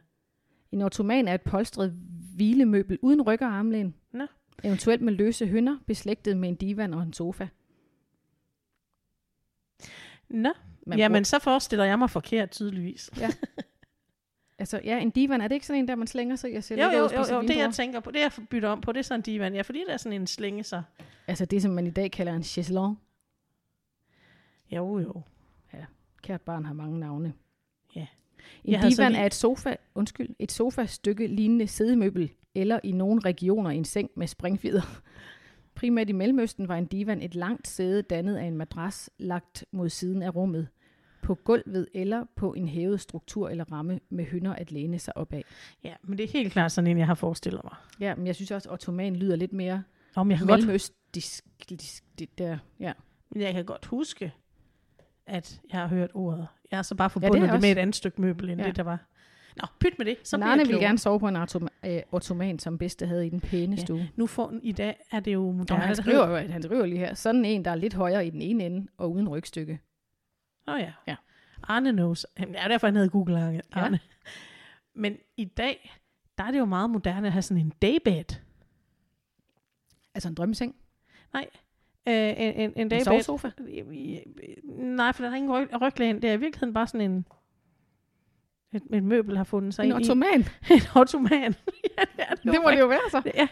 En ottoman er et polstret hvilemøbel uden ryg og armlæn. Nå. Eventuelt med løse hønder, beslægtet med en divan og en sofa. Nå, Man jamen så forestiller jeg mig forkert tydeligvis. Altså, ja, en divan, er det ikke sådan en, der man slænger sig i og ser Jo, jo, jo, jo, det jeg tænker på, det jeg bytter om på, det er sådan en divan. Ja, fordi det er sådan en slænge sig. Altså det, som man i dag kalder en chaiselong. Jo, jo. Kært barn har mange navne. Ja. En Jeg divan lige- er et sofa, undskyld, et sofastykke lignende sædemøbel, eller i nogle regioner en seng med springfider. Primært i Mellemøsten var en divan et langt sæde dannet af en madras lagt mod siden af rummet, på gulvet eller på en hævet struktur eller ramme med hønder at læne sig op af. Ja, men det er helt klart sådan en, jeg har forestillet mig. Ja, men jeg synes også, at ottoman lyder lidt mere Om jeg godt, mellemøstisk. disk- det Der, ja. jeg kan godt huske, at jeg har hørt ordet. Jeg har så bare Ja, forbundet det ja, det, det med et andet stykke møbel, end Ja. ja. det, der var. Nå, pyt med det. Så Så bliver Arne jeg ville klogere. gerne sove på en automa- øh, ottoman, som bedste havde i den pæne Ja. stue. Nu får, I dag er det jo Ja, moderne. han skriver jo, han skriver lige her, sådan en, der er lidt højere i den ene ende og uden rygstykke. Åh oh, ja. Ja. Arne knows. Det er derfor, han hedder Google Arne. Ja. Men i dag, der er det jo meget moderne at have sådan en daybed. Altså en drømmeseng. Nej, øh, en, en, en En daybed. sovesofa. Nej, for der er ingen ryg, ryglæn. Det er i virkeligheden bare sådan en... Et, et møbel har fundet sig En i. ottoman. En ottoman. ja, det, er det, Det må det jo være så. Ja,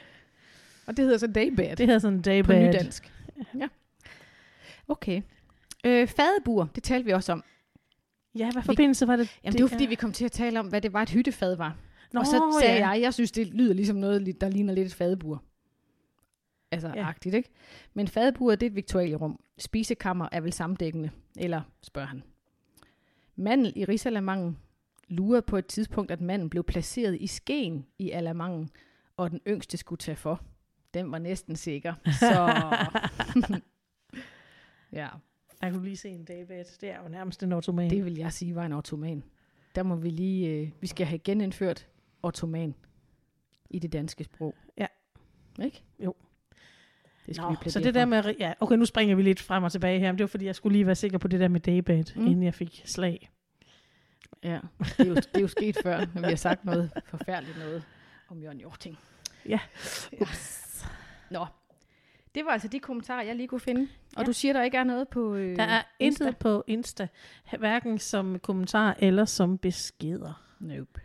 Og det hedder så daybed. det hedder sådan en på daybed. nydansk. Ja. Okay. Øh, fadebur, det talte vi også om. Ja, hvad forbindelse var det? Jamen, det, var fordi, vi kom til at tale om, hvad det var, et hyttefad var. Nå, og så sagde ja. jeg, jeg synes, det lyder ligesom noget, der ligner lidt et fadebur. Altså, ja. Agtigt, ikke? Men fadeburet, det er et viktualierum. Spisekammer er vel samdækkende. Eller, spørger han. Mandel i risalamangen lurede på et tidspunkt, at manden blev placeret i skeen i alamangen, og den yngste skulle tage for. Den var næsten sikker. Så... ja, Jeg kunne lige se en daybed. Det er jo nærmest en ottoman. det vil jeg sige var en ottoman. Der må vi lige... Øh, vi skal have genindført ottoman i det danske sprog. Ja. Ikke? Jo. Det skal Nå, vi så det der med, ja, okay, nu springer vi lidt frem og tilbage her, men det var fordi, jeg skulle lige være sikker på det der med daybed, Mm. inden jeg fik slag. Ja, det er, jo, det er jo sket før, når vi har sagt noget forfærdeligt noget om Jørgen Jorting. Ja. Ups. Nå, det var altså de kommentarer, jeg lige kunne finde. Og Ja. du siger, der ikke er noget på øh, Der er Insta? intet på Insta, hverken som kommentar eller som beskeder. Nope.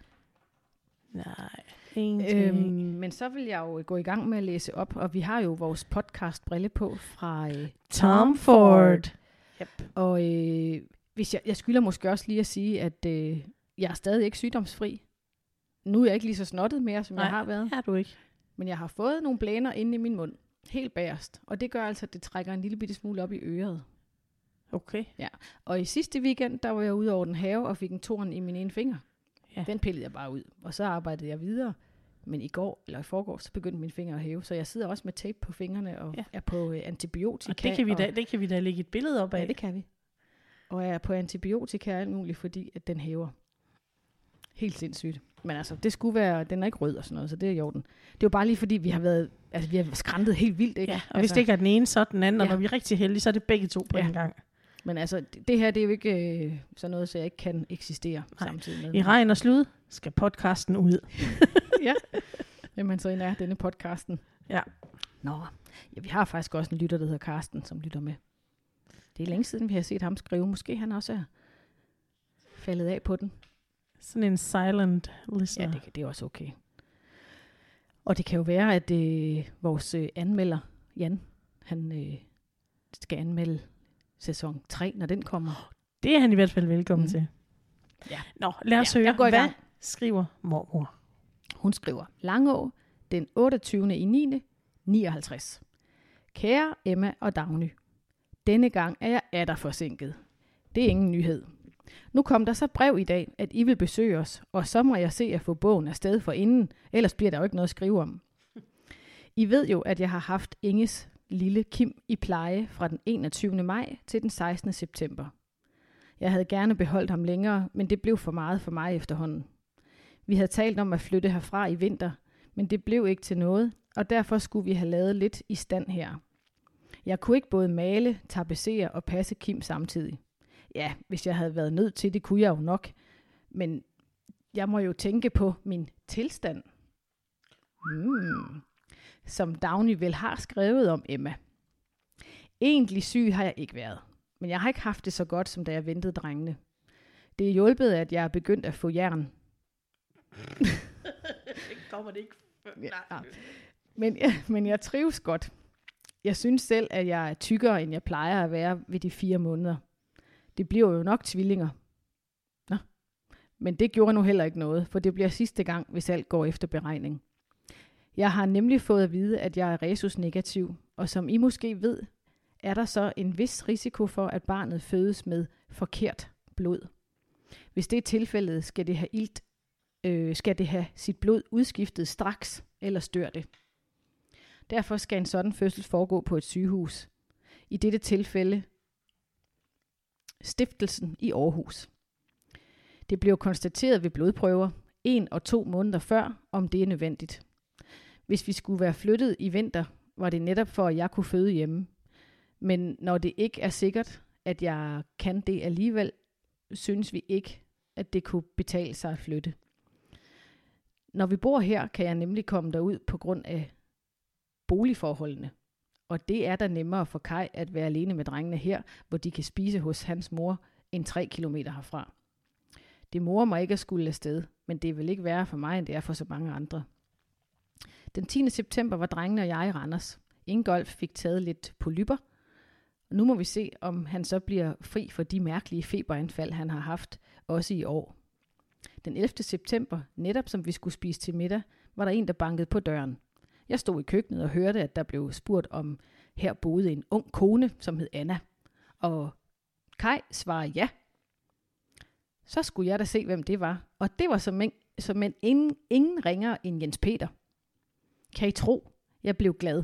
Nej. Øhm, men så vil jeg jo gå i gang med at læse op, og vi har jo vores podcast Brille på fra øh, Tom Ford. Yep. Og øh, hvis jeg, jeg skylder måske også lige at sige, at øh, jeg er stadig ikke sygdomsfri. Nu er jeg ikke lige så snottet mere, som Nej. jeg Nej. har været. Er du ikke? Men jeg har fået nogle blæner inde i min mund. Helt bagerst. Og det gør altså, at det trækker en lille bitte smule op i øret. Okay. Og i sidste weekend, der var jeg ude over den have og fik en torn i min ene finger. Ja. Den pillede jeg bare ud. Og så arbejdede jeg videre. Men i går, eller i forgår, så begyndte min finger at hæve. Så jeg sidder også med tape på fingrene og ja. Er på øh, antibiotika. Og det kan, vi og, da, det kan vi da lægge et billede op af. Ja, det kan vi. Og er på antibiotika og alt muligt, fordi at den hæver. Helt sindssygt. Men altså, det skulle være, den er ikke rød og sådan noget, så det er i orden. Det er jo bare lige fordi, vi har været, altså vi har skræntet helt vildt, ikke? Ja, og altså, hvis det ikke er den ene, så er den anden, og Ja. når vi er rigtig heldige, så er det begge to på Ja. en gang. Men altså, det, det her, det er jo ikke øh, sådan noget, så jeg ikke kan eksistere Nej. samtidig med. I regn og slud skal podcasten ud. ja. Jamen, så er denne podcasten. Ja. Nå, ja, vi har faktisk også en lytter, der hedder Karsten, som lytter med. Det er længe siden, vi har set ham skrive. Måske han også er faldet af på den. Sådan en silent Ja, listener. det, kan- det er også okay. Og det kan jo være, at øh, vores øh, anmelder, Jan, han øh, skal anmelde sæson 3, når den kommer. Det er han i hvert fald velkommen Mm. til. Ja. Nå, lad os Ja, høre, går i hvad gang. skriver mormor? Hun skriver, Langå, den 28. i 9. 59. Kære Emma og Dagny, denne gang er jeg atter forsinket. Det er ingen nyhed. Nu kom der så brev i dag, at I vil besøge os, og så må jeg se at få bogen afsted for inden, ellers bliver der jo ikke noget at skrive om. I ved jo, at jeg har haft Inges lille Kim i pleje fra den 21. maj til den 16. september. Jeg havde gerne beholdt ham længere, men det blev for meget for mig efterhånden. Vi havde talt om at flytte herfra i vinter, men det blev ikke til noget, og derfor skulle vi have lavet lidt i stand her. Jeg kunne ikke både male, tapetsere og passe Kim samtidig. Ja, hvis jeg havde været nødt til det, kunne jeg jo nok. Men jeg må jo tænke på min tilstand. Hmm. Som Dagny vel har skrevet om Emma. Egentlig syg har jeg ikke været, men jeg har ikke haft det så godt, som da jeg ventede drengene. Det er hjulpet, at jeg er begyndt at få jern, Kommer det ikke? Ja. Men, ja, men jeg trives godt. Jeg synes selv, at jeg er tykkere, end jeg plejer at være ved de fire måneder. Det bliver jo nok tvillinger. Nå. Men det gjorde nu heller ikke noget, for det bliver sidste gang, hvis alt går efter beregning. Jeg har nemlig fået at vide, at jeg er resus negativ, og som I måske ved, er der så en vis risiko for, at barnet fødes med forkert blod. Hvis det er tilfældet, skal det have ilt øh, skal det have sit blod udskiftet straks, ellers dør det. Derfor skal en sådan fødsel foregå på et sygehus. I dette tilfælde stiftelsen i Aarhus. Det blev konstateret ved blodprøver en og to måneder før, om det er nødvendigt. Hvis vi skulle være flyttet i vinter, var det netop for, at jeg kunne føde hjemme. Men når det ikke er sikkert, at jeg kan det alligevel, synes vi ikke, at det kunne betale sig at flytte. Når vi bor her, kan jeg nemlig komme derud på grund af boligforholdene. Og det er da nemmere for Kai at være alene med drengene her, hvor de kan spise hos hans mor end 3 km herfra. Det morer mig ikke at skulle afsted, men det vil ikke være for mig, end det er for så mange andre. Den 10. september var drengene og jeg i Randers. Ingolf fik taget lidt polypper. Og nu må vi se, om han så bliver fri for de mærkelige feberanfald, han har haft, også i år. Den 11. september, netop som vi skulle spise til middag, var der en, der bankede på døren. Jeg stod i køkkenet og hørte, at der blev spurgt om, her boede en ung kone, som hed Anna. Og Kai svarede ja. Så skulle jeg da se, hvem det var. Og det var som en, som en ingen, ingen ringer end Jens Peter. Kan I tro, jeg blev glad?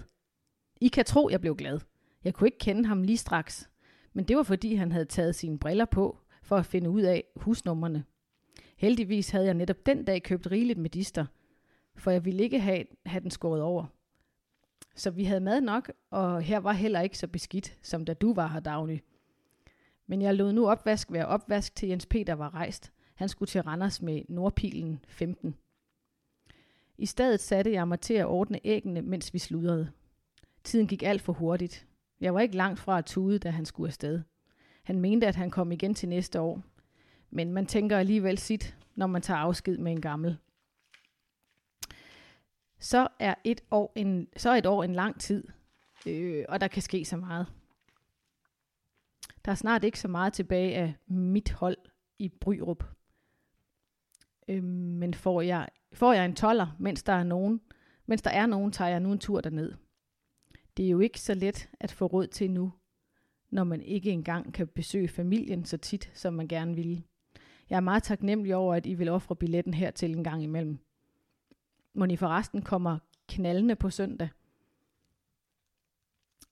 I kan tro, jeg blev glad. Jeg kunne ikke kende ham lige straks. Men det var fordi, han havde taget sine briller på, for at finde ud af husnummerne. Heldigvis havde jeg netop den dag købt rigeligt med dister, for jeg ville ikke have, have den skåret over. Så vi havde mad nok, og her var heller ikke så beskidt, som da du var her, Dagny. Men jeg lod nu opvask være opvask, til Jens Peter var rejst. Han skulle til Randers med Nordpilen 15. I stedet satte jeg mig til at ordne æggene, mens vi sludrede. Tiden gik alt for hurtigt. Jeg var ikke langt fra at tude, da han skulle afsted. Han mente, at han kom igen til næste år. Men man tænker alligevel sit, når man tager afsked med en gammel. Så er et år en, så er et år en lang tid, øh, og der kan ske så meget. Der er snart ikke så meget tilbage af mit hold i Bryrup. Øh, men får jeg, får jeg en toller, mens der er nogen, mens der er nogen, tager jeg nu en tur derned. Det er jo ikke så let at få råd til nu, når man ikke engang kan besøge familien så tit, som man gerne ville. Jeg er meget taknemmelig over, at I vil ofre billetten hertil en gang imellem. Må I forresten kommer knaldende på søndag?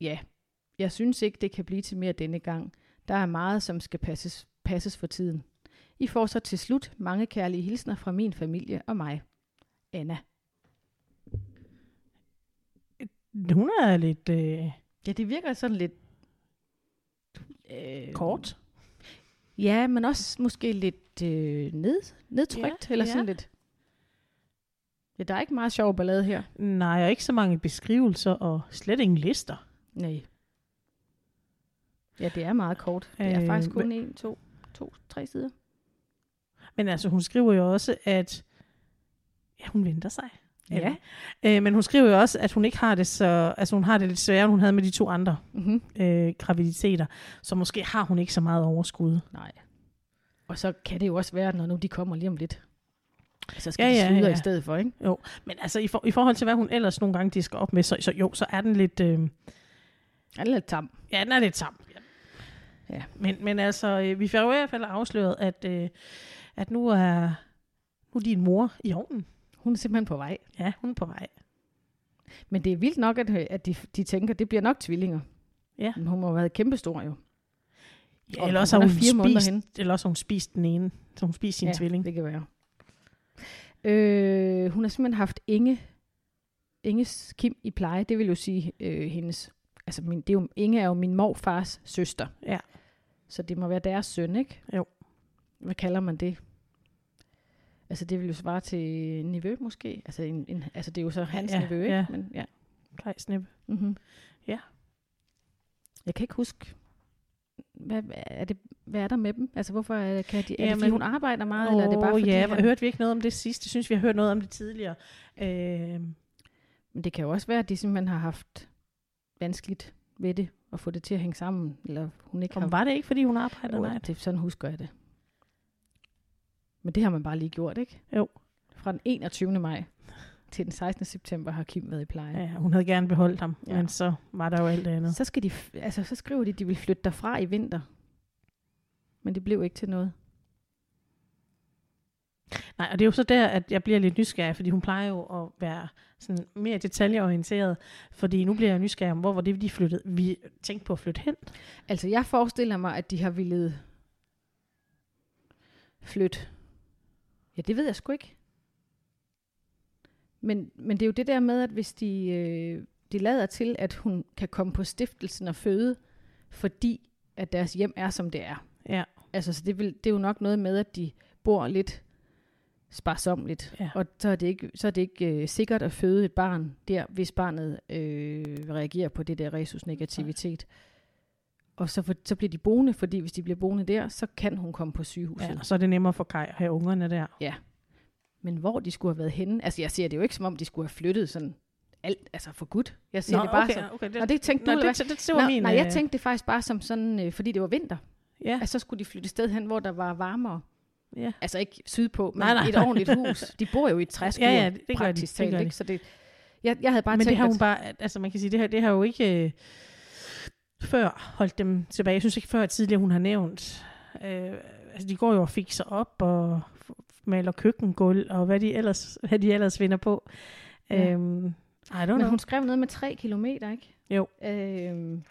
Ja, jeg synes ikke, det kan blive til mere denne gang. Der er meget, som skal passes, passes for tiden. I får så til slut mange kærlige hilsner fra min familie og mig. Anna. Hun er lidt øh, Ja, det virker sådan lidt... Øh, kort. Ja, men også måske lidt øh, ned, nedtrykt, Ja, eller ja. sådan lidt... Ja, der er ikke meget sjov ballade her. Nej, og ikke så mange beskrivelser, og slet ingen lister. Nej. Ja, det er meget kort. Det er Øh, faktisk kun en, to, to, tre sider. Men altså, hun skriver jo også, at ja, hun venter sig. Ja. Øh, men hun skriver jo også, at hun ikke har det så, altså hun har det lidt sværere, end hun havde med de to andre Mm-hmm. øh, graviditeter. Så måske har hun ikke så meget overskud. Nej. Og så kan det jo også være, når nu de kommer lige om lidt. Så skal Ja, ja, de ja, sludre ja. i stedet for, ikke? Men altså i, for, i forhold til, hvad hun ellers nogle gange disker op med, så, så jo, så er den lidt... Øh, Ja, er lidt tam. ja, den er lidt tam. Ja. Men, men altså, øh, vi får jo i hvert fald afsløret, at, øh, at nu er, nu er din mor i ovnen. Hun er simpelthen på vej. Ja, hun er på vej. Men det er vildt nok, at, at de, de tænker, at det bliver nok tvillinger. Ja. Men hun må have været kæmpestor jo. Ja, eller også har hun fire spist, henne. eller også har hun spist den ene, så hun spiste sin ja, tvilling. det kan være. Øh, hun har simpelthen haft Inge, Inges Kim i pleje. Det vil jo sige øh, hendes... Altså, min, det er jo, Inge er jo min morfars søster. Ja. Så det må være deres søn, ikke? Jo. Hvad kalder man det? Altså, det vil jo svare til nevø, måske. Altså, en, en, altså det er jo så hans Ja, nevø, ikke? ja. Men, ja. Klejsnip. Mm-hmm. Ja. Jeg kan ikke huske, hvad, er, det, hvad er der med dem? Altså, hvorfor er, kan de, er det, Jamen- fordi hun arbejder meget, eller er det bare Åh, fordi... ja, han- hørte vi ikke noget om det sidste? Jeg synes, vi har hørt noget om det tidligere. Øh, Men det kan jo også være, at de simpelthen har haft vanskeligt ved det, at få det til at hænge sammen, eller hun ikke om har... var det ikke, fordi hun arbejder? Jo, Nej. det, sådan husker jeg det. Men det har man bare lige gjort, ikke? Jo. Fra den 21. maj til den 16. september har Kim været i pleje. Ja, hun havde gerne beholdt ham, Ja. men så var der jo alt det andet. Så, skal de, altså, så skriver de, at de vil flytte derfra i vinter. Men det blev ikke til noget. Nej, og det er jo så der, at jeg bliver lidt nysgerrig, fordi hun plejer jo at være sådan mere detaljeorienteret, fordi nu bliver jeg nysgerrig om, hvor var det, de flyttede. Vi tænkte på at flytte hen. Altså, jeg forestiller mig, at de har ville flytte. Ja, det ved jeg sgu ikke. Men, men det er jo det der med, at hvis de, øh, de lader til, at hun kan komme på stiftelsen og føde, fordi at deres hjem er, som det er. Ja, Altså, så det, vil, det er jo nok noget med, at de bor lidt sparsomligt. Ja. Og så er det ikke, så er det ikke øh, sikkert at føde et barn der, hvis barnet øh, reagerer på det der resus-negativitet. Og så, for, så bliver de boende, fordi hvis de bliver boende der, så kan hun komme på sygehuset. ja, og så er det nemmere for Kai at have ungerne der. Men hvor de skulle have været henne, altså jeg ser det jo ikke som om, de skulle have flyttet sådan alt, altså for godt. Jeg ser det bare okay, som... okay, det, Nå, det tænkte Nå, du, eller det, det, det, var Nå, min... nej, jeg øh, tænkte det faktisk bare som sådan, øh, fordi det var vinter. Ja, Altså så skulle de flytte et sted hen, hvor der var varmere. ja. Altså ikke sydpå, men Nej, nej, et nej. ordentligt hus. De bor jo i et træskur, Ja, ja, det- det praktisk talt, ikke? Så det, jeg, jeg havde bare men tænkt, det har hun bare, altså man kan sige, det her, det har jo ikke øh, før holdt dem tilbage. Jeg synes ikke før tidligere, hun har nævnt. Øh, altså de går jo og fikser op og maler køkkengulv og hvad de ellers, hvad de ellers vinder på. Ja. Øhm, I don't men know. hun skrev noget med tre kilometer, ikke? Jo. Øhm,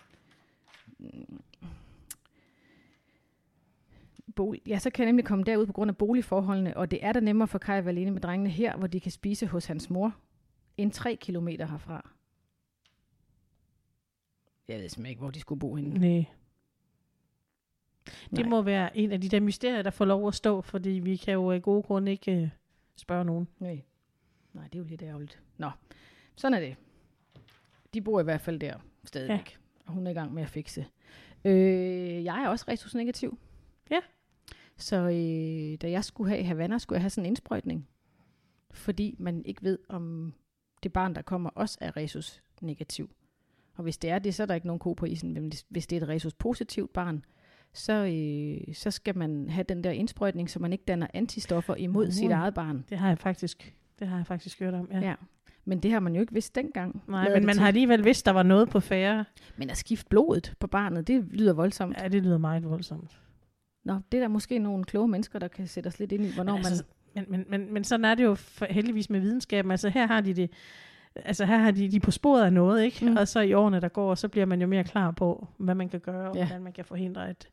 bolig, ja, så kan jeg nemlig komme derud på grund af boligforholdene, og det er da nemmere for Kai at være alene med drengene her, hvor de kan spise hos hans mor, end tre kilometer herfra. Jeg ved simpelthen ikke, hvor de skulle bo henne. Nej. Det Nej. må være en af de der mysterier, der får lov at stå, fordi vi kan jo af gode grunde ikke øh, spørge nogen. Nej. Nej, det er jo lidt ærgerligt. Nå, sådan er det. De bor i hvert fald der stadigvæk. Ja. Og hun er i gang med at fikse. Øh, jeg er også resus-negativ. Ja. Så øh, da jeg skulle have i Havana, skulle jeg have sådan en indsprøjtning. Fordi man ikke ved, om det barn, der kommer, også er resus-negativ. Og hvis det er det, så er der ikke nogen ko på isen. Men hvis- hvis det er et resus-positivt barn, så, øh, så skal man have den der indsprøjtning, så man ikke danner antistoffer imod Uh. sit eget barn. Det har jeg faktisk, det har jeg faktisk hørt om. Ja. Ja. Men det har man jo ikke vidst dengang. Nej, men man til. har alligevel vidst, der var noget på færre. Men at skifte blodet på barnet, det lyder voldsomt. Ja. Det lyder meget voldsomt. Nå, det er der måske nogle kloge mennesker, der kan sætte os lidt ind i, hvornår men, man... altså, men, men, men, men sådan er det jo for, heldigvis med videnskaben. Altså her har de det, altså her har de, de på sporet af noget, ikke? Mm. Og så i årene, der går, så bliver man jo mere klar på, hvad man kan gøre, og Ja. hvordan man kan forhindre, at,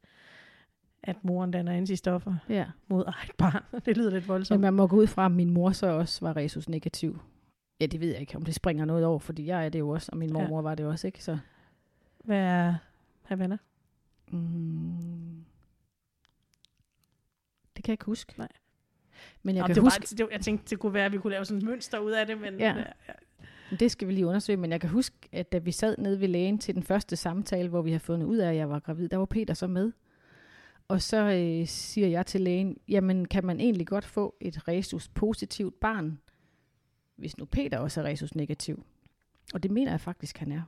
at moren danner antistoffer Ja. mod eget barn. det lyder lidt Men voldsomt. man må gå ud fra, at min mor så også var resus negativ. Ja, det ved jeg ikke, om det springer noget over, fordi jeg er det jo også, og min Ja. mormor var det også, ikke? Så, Hvad er Havana? mm, det kan jeg ikke huske. Nej. Men jeg Nå, kan det huske, var, det, jeg tænkte, det kunne være, at vi kunne lave sådan et mønster ud af det, men Ja. ja det skal vi lige undersøge, men jeg kan huske, at da vi sad nede ved lægen til den første samtale, hvor vi havde fundet ud af, at jeg var gravid, der var Peter så med. Og så øh, siger jeg til lægen, jamen kan man egentlig godt få et resus positivt barn? hvis nu Peter også er resus negativ. Og det mener jeg faktisk, han er.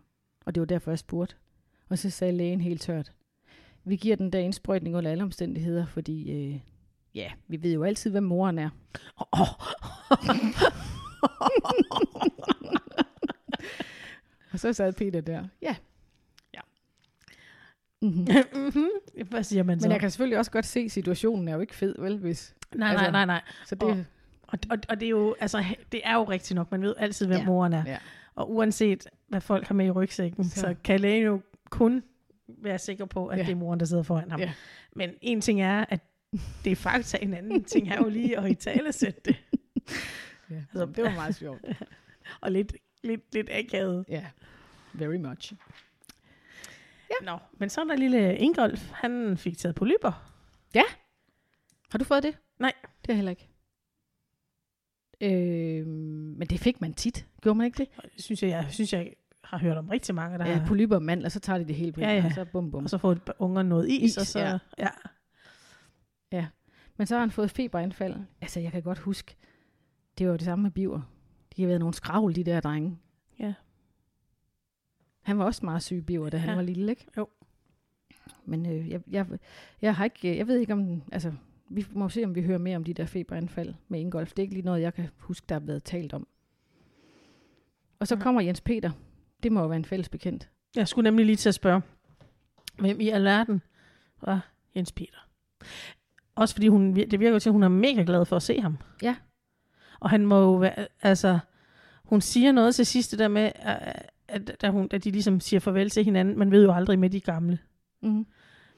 Og det var derfor, jeg spurgte. Og så sagde lægen helt tørt, vi giver den der indsprøjtning under alle omstændigheder, fordi øh, ja, vi ved jo altid, hvem moren er. Oh. Og så sad Peter der. Ja. Ja. Mm-hmm. mm-hmm. Hvad siger man så? Men jeg kan selvfølgelig også godt se, at situationen er jo ikke fed, vel? Hvis, Nej, altså- nej, nej, nej. så det, Og- Og, og, og det er jo, altså, det er jo rigtigt nok. Man ved altid, hvem Ja. moren er. ja. Og uanset, hvad folk har med i rygsækken, så, Så- så kan lægen jo kun være sikker på, at Ja. det er moren, der sidder foran ham. Ja. Men en ting er, at det er fakta, en anden ting er jo lige at i tale sætte det. ja. Altså- det var meget sjovt. Og lidt, lidt, lidt akavet. Ja, very much. Ja. Nå, men så er der lille Ingolf, han fik taget polyper. Har du fået det? Nej. Det har jeg heller ikke. Øh, men det fik man tit. Gjorde man ikke det? Og det synes jeg, jeg synes, jeg har hørt om rigtig mange, der Ja, har... polyper og mandler, så tager de det hele på Ja, ja. gang, så bum bum. Og så får unger noget is, Is, og så... ja. ja. Men så har han fået feberanfald. Altså, jeg kan godt huske, det var det samme med biver. De har været nogle skravl, de der drenge. Ja. Han var også meget syg biver, da han Ja. var lille, ikke? Jo. Men øh, jeg, jeg, jeg har ikke, jeg ved ikke om, altså, vi må se, om vi hører mere om de der feberanfald med Ingolf. Det er ikke lige noget, jeg kan huske, der er blevet talt om. Og så Nej. kommer Jens Peter. Det må jo være en fælles bekendt. Jeg skulle nemlig lige til at spørge, hvem i alverden var Jens Peter? Også fordi hun, det virker jo til, at hun er mega glad for at se ham. Ja. Og han må jo være, altså, hun siger noget til sidst det der med, at, at, hun, at de ligesom siger farvel til hinanden. Man ved jo aldrig med de gamle. Mm.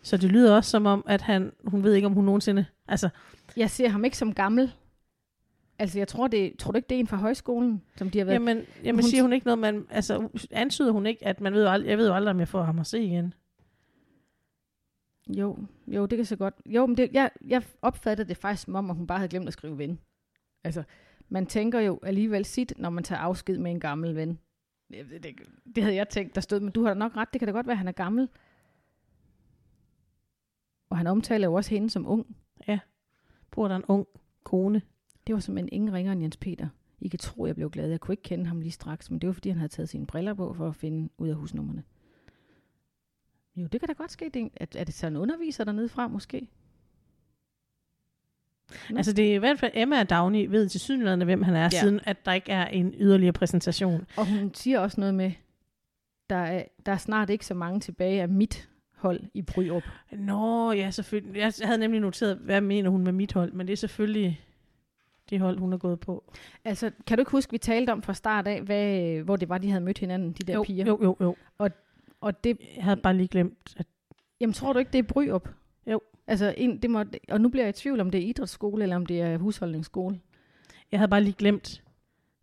Så det lyder også som om, at han, hun ved ikke, om hun nogensinde, altså, Jeg ser ham ikke som gammel. Altså, jeg tror, det, tror du ikke, det er en fra højskolen, som de har været? jamen, jamen Hun- siger hun ikke noget, man, altså, antyder hun ikke, at man ved jo aldrig, jeg ved jo aldrig, om jeg får ham at se igen. Jo, jo, det kan så godt. Jo, men det, jeg, jeg opfattede det faktisk som om, at hun bare havde glemt at skrive ven. Altså, man tænker jo alligevel sit, når man tager afsked med en gammel ven. Det, det, det, havde jeg tænkt, der stod, men du har da nok ret, det kan da godt være, at han er gammel. Og han omtaler jo også hende som ung. Bor der en ung kone? Det var simpelthen ingen ringer end Jens Peter. I kan tro, jeg blev glad. Jeg kunne ikke kende ham lige straks, men det var, fordi han havde taget sine briller på for at finde ud af husnummerne. Jo, det kan da godt ske. Det er, er det så en underviser dernede fra, måske? Altså det er i hvert fald Emma og Downey ved til synligheden, hvem han er, Ja. siden at der ikke er en yderligere præsentation. Og hun siger også noget med, der er, der er snart ikke så mange tilbage af mit hold i Bryrup. Nå, ja, selvfølgelig. Jeg havde nemlig noteret, hvad mener hun med mit hold, men det er selvfølgelig det hold, hun er gået på. Altså, kan du ikke huske, vi talte om fra start af, hvad, hvor det var, de havde mødt hinanden, de der jo, piger? jo, jo, jo. Og det, Jeg havde bare lige glemt, at jamen, tror du ikke, det er Bryrup? Altså, en, det må, og nu bliver jeg i tvivl, om det er idrætsskole, eller om det er husholdningsskole. jeg havde bare lige glemt,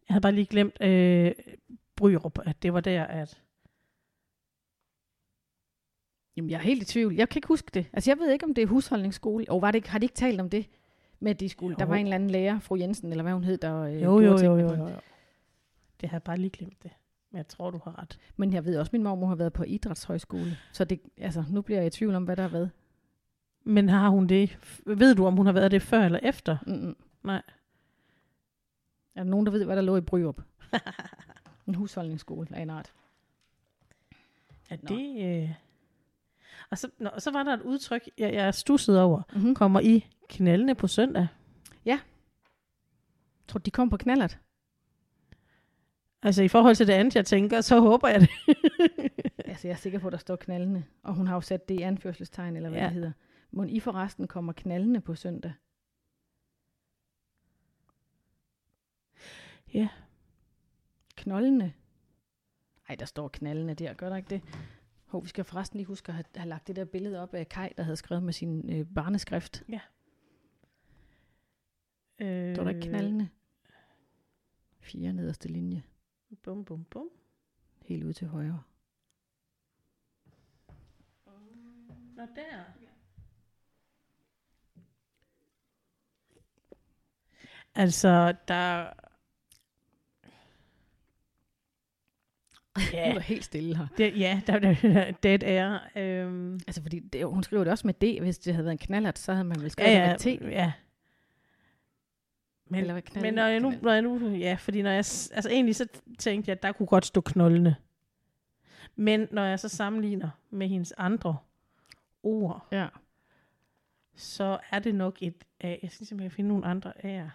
jeg havde bare lige glemt øh, Bryrup, at det var der, at Jamen, jeg er helt i tvivl. Jeg kan ikke huske det. Altså, jeg ved ikke, om det er husholdningsskole. Og var det ikke, har de ikke talt om det? Med at de skulle, Jo. der var en eller anden lærer, fru Jensen, eller hvad hun hed, der øh, jo, jo, jo, jo, jo, jo. Det havde jeg bare lige glemt det. Men jeg tror, du har ret. Men jeg ved også, at min mormor har været på idrætshøjskole. Så det, altså, nu bliver jeg i tvivl om, hvad der har været. Men har hun det? Ved du, om hun har været det før eller efter? Mm-mm. Nej. Er der nogen, der ved, hvad der lå i Bryrup? en husholdningsskole af en art. Er Nå. det... Øh... Og så, nå, så var der et udtryk, jeg, jeg stussede over. Mm-hmm. Kommer I knaldende på søndag? Tror du, de kom på knallert? Altså i forhold til det andet, jeg tænker, så håber jeg det. Altså, jeg er sikker på, at der står knaldende. Og hun har jo sat det i anførselstegn, eller hvad ja. Ja. det hedder. Må I forresten kommer knaldende på søndag? Ja. Knoldende? Ej, der står knaldende der, gør der ikke det? Hov, vi skal forresten lige huske at have, have lagt det der billede op af Kai, der havde skrevet med sin øh, barneskrift. Øh, Står der ikke knaldende? Fire nederste linje, Bum, bum, bum. helt ud til højre. Nå, der. Altså, der... Er Ja, der helt stille her. det, ja der er dead air. Øhm, Altså, fordi det, hun skriver det også med D. Hvis det havde været en knallert, så havde man vel skrevet ja, det med T. ja. Men, Eller men når jeg nu, når jeg nu, ja, fordi når jeg, altså egentlig så tænkte jeg, at der kunne godt stå knoldene. Men når jeg så sammenligner med hendes andre ord, Ja. så er det nok et af, jeg synes, jeg kan finde nogle andre af.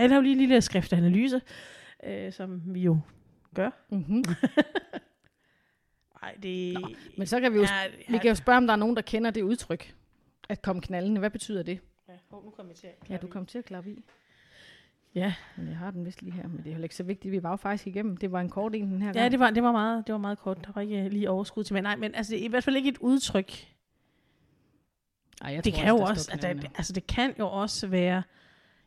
Jeg laver lige en lille skriftanalyse, øh, som vi jo gør. Mm-hmm. Nej, det Nå, Men så kan vi jo, ja, vi kan jo spørge, om der er nogen, der kender det udtryk. At komme knaldende. Hvad betyder det? Ja, oh, nu kommer jeg til at Ja, du kom til at klappe i. Ja. Men jeg har den vist lige her, men det er heller ikke så vigtigt. Vi var jo faktisk igennem. Det var en kort en den her Ja, gang. det var, det var, meget, det var meget kort. Der var ikke lige overskud til mig. Nej, men altså, det er i hvert fald ikke et udtryk. Ej, jeg det tror kan jo der også, at der, altså det kan jo også være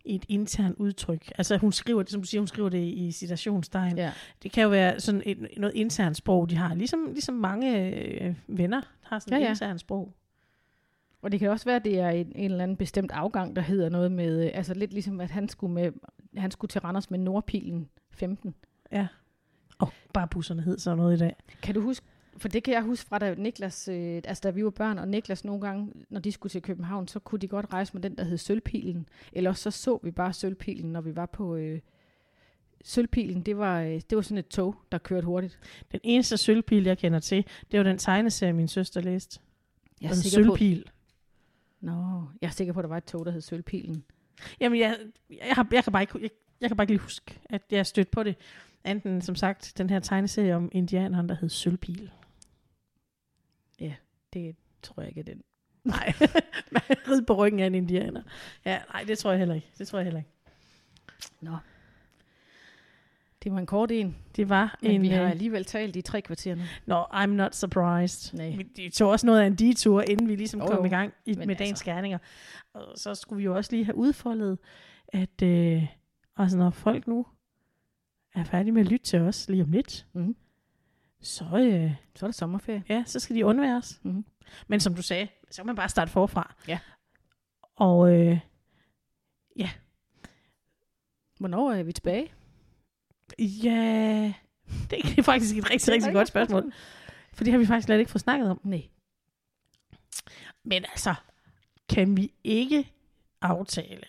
et internt udtryk. Altså hun skriver det, som du siger, hun skriver det i citationstegn. Ja. Det kan jo være sådan et, noget internt sprog, de har. Ligesom, ligesom mange øh, venner har sådan Ja, et ja. internt sprog. Og det kan også være, at det er en, en eller anden bestemt afgang, der hedder noget med, øh, altså lidt ligesom, at han skulle, med, han skulle til Randers med Nordpilen 15. Og bare busserne hed sådan noget i dag. Kan du huske, for det kan jeg huske fra da Niklas, øh, altså da vi var børn, og Niklas nogle gange, når de skulle til København, så kunne de godt rejse med den, der hed Sølvpilen. Eller så så vi bare Sølvpilen, når vi var på... Øh, Sølvpilen, det var, øh, det var sådan et tog, der kørte hurtigt. Den eneste sølvpil, jeg kender til, det var den tegneserie, min søster læste. Jeg er en sikker på, sølvpil. Nå, jeg er sikker på, at der var et tog, der hed Sølvpilen. Jamen, jeg, jeg, har, jeg, kan bare ikke, jeg, jeg kan bare ikke lige huske, at jeg stødt på det. Enten, som sagt, den her tegneserie om indianeren, der hed Sølvpil. Det tror jeg ikke er den. Nej, rid på ryggen af en indianer. Ja, nej, det tror jeg heller ikke. Det tror jeg heller ikke. Nå. Det var en kort en, Det var men en... vi har øh, alligevel talt i tre kvarter nu. Nå, I'm not surprised. Nej. Vi, det tog også noget af en detur, inden vi ligesom Jo, kom i gang i, med dagens altså. gerninger. Og så skulle vi jo også lige have udfoldet, at øh, altså, når folk nu er færdige med at lytte til os lige om lidt, Mhm. Så, øh, Så er det sommerferie. ja, så skal de undvære os. Mhm. Men som du sagde, så kan man bare starte forfra. Ja. Og øh, Hvornår er vi tilbage? ja, det er faktisk et rigtig, rigtig godt spørgsmål. For det har vi faktisk slet ikke fået snakket om. Nej. Men altså, kan vi ikke aftale,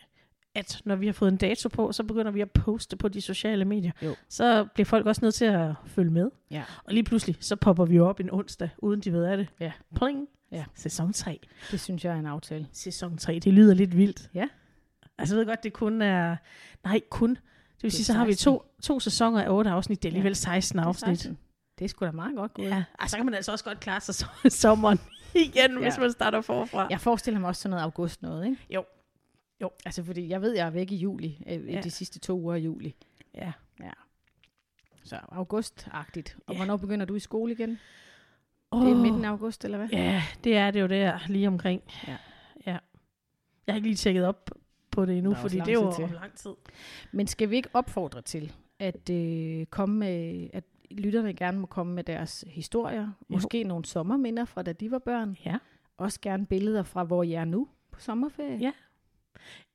at når vi har fået en dato på, så begynder vi at poste på de sociale medier. Jo. Så bliver folk også nødt til at følge med. Ja. Og lige pludselig, så popper vi op en onsdag, uden de ved af det. Ja. Pling. Ja. Sæson 3. Det synes jeg er en aftale. Sæson 3, det lyder lidt vildt. Ja. Altså jeg ved godt, det kun er... Nej, kun. Det vil Det sige, så har vi 16. to, to sæsoner af otte afsnit. Det er alligevel 16 Det er afsnit. 16. Det er sgu da meget godt gået. Ja. Altså, så kan man altså også godt klare sig so- sommeren igen, ja. hvis man starter forfra. Jeg forestiller mig også sådan noget august noget, ikke? Jo. Jo. Altså, fordi jeg ved, jeg er væk i juli, øh, Ja. ja. de sidste to uger i juli. Ja. Så august-agtigt. Og Ja. hvornår begynder du i skole igen? Oh. Det er midten af august, eller hvad? Ja, det er det jo der, lige omkring. Ja. ja. Jeg har ikke lige tjekket op på det endnu, fordi det er jo om lang tid. Men skal vi ikke opfordre til, at øh, komme med, at lytterne gerne må komme med deres historier, måske nogle sommerminder fra da de var børn, Ja. også gerne billeder fra, hvor I er nu på sommerferie. Ja.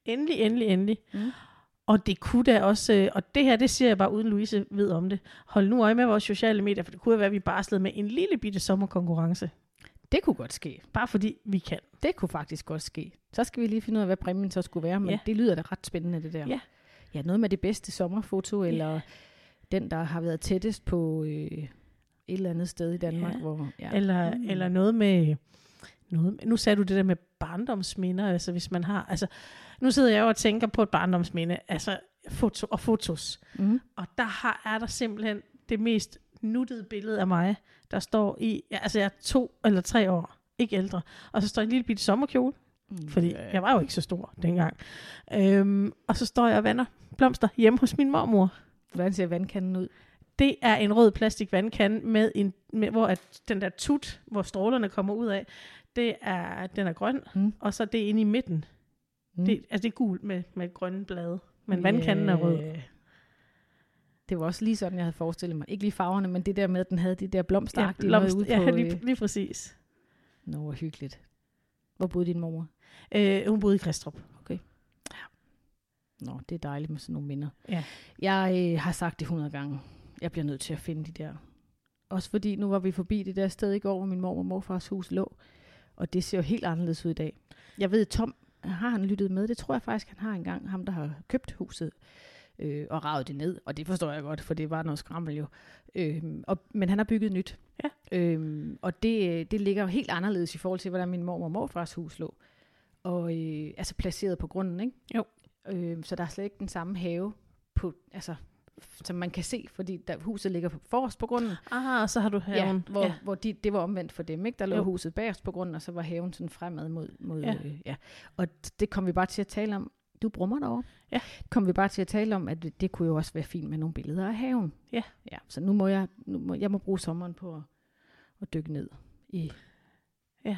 Endelig, endelig, endelig. Mm. Og det kunne da også, øh, og det her, det siger jeg bare uden Louise ved om det. Hold nu øje med vores sociale medier, for det kunne være, at vi barslede med en lille bitte sommerkonkurrence. Det kunne godt ske. Bare fordi vi kan. Det kunne faktisk godt ske. Så skal vi lige finde ud af, hvad præmien så skulle være, men Ja. ja. det lyder da ret spændende, det der. Ja. Ja, noget med det bedste sommerfoto, eller den, der har været tættest på øh, et eller andet sted i Danmark. Ja. Hvor, ja. Eller, mm. eller noget med, noget nu sagde du det der med barndomsminder, altså hvis man har, altså nu sidder jeg jo og tænker på et barndomsminde, altså foto og fotos. Mm. Og der har, er der simpelthen det mest nuttede billede af mig, der står i, ja, altså jeg er to eller tre år, ikke ældre, og så står jeg en lille bitte sommerkjole, Mm. fordi jeg var jo ikke så stor dengang. Øhm, og så står jeg og vander blomster hjemme hos min mormor. Hvordan ser vandkanden ud? Det er en rød plastik vandkande, med en, med, hvor at den der tut, hvor strålerne kommer ud af, det er, den er grøn, Mm. og så er det inde i midten. Mm. Det, altså det er gult med, med grønne blade, men vandkanden er rød. Det var også lige sådan, jeg havde forestillet mig. Ikke lige farverne, men det der med, at den havde de der blomsteragtige ja, noget ude ja, på... lige, øh, lige præcis. Nå, hvor hyggeligt. Hvor boede din mor? Øh, hun boede i Kristrup. Nå, det er dejligt med sådan nogle minder. Ja. Jeg øh, har sagt det 100 gange. Jeg bliver nødt til at finde de der. Også fordi nu var vi forbi det der sted i går, hvor min mor og morfars hus lå. Og det ser jo helt anderledes ud i dag. Jeg ved, Tom har han lyttet med? Det tror jeg faktisk, han har engang. Ham, der har købt huset øh, og ravet det ned. Og det forstår jeg godt, for det var noget skrammel jo. Øh, og, men han har bygget nyt. Ja. Øh, og det, det ligger jo helt anderledes i forhold til, hvordan min mor og morfars hus lå. Og øh, altså placeret på grunden, ikke? Jo. Øh, så der er slet ikke den samme have, på, altså, som man kan se, fordi der, huset ligger forrest på grunden. Ah, og så har du haven. Ja, hvor, ja. hvor de, det var omvendt for dem. Ikke? Der lå Jo. huset bagerst på grunden, og så var haven sådan fremad mod... mod Ja. Øh, ja. Og det kom vi bare til at tale om. Du brummer derovre. Ja. Kom vi bare til at tale om, at det, kunne jo også være fint med nogle billeder af haven. Ja. ja så nu må jeg, nu må, jeg må bruge sommeren på at, at dykke ned i... Ja.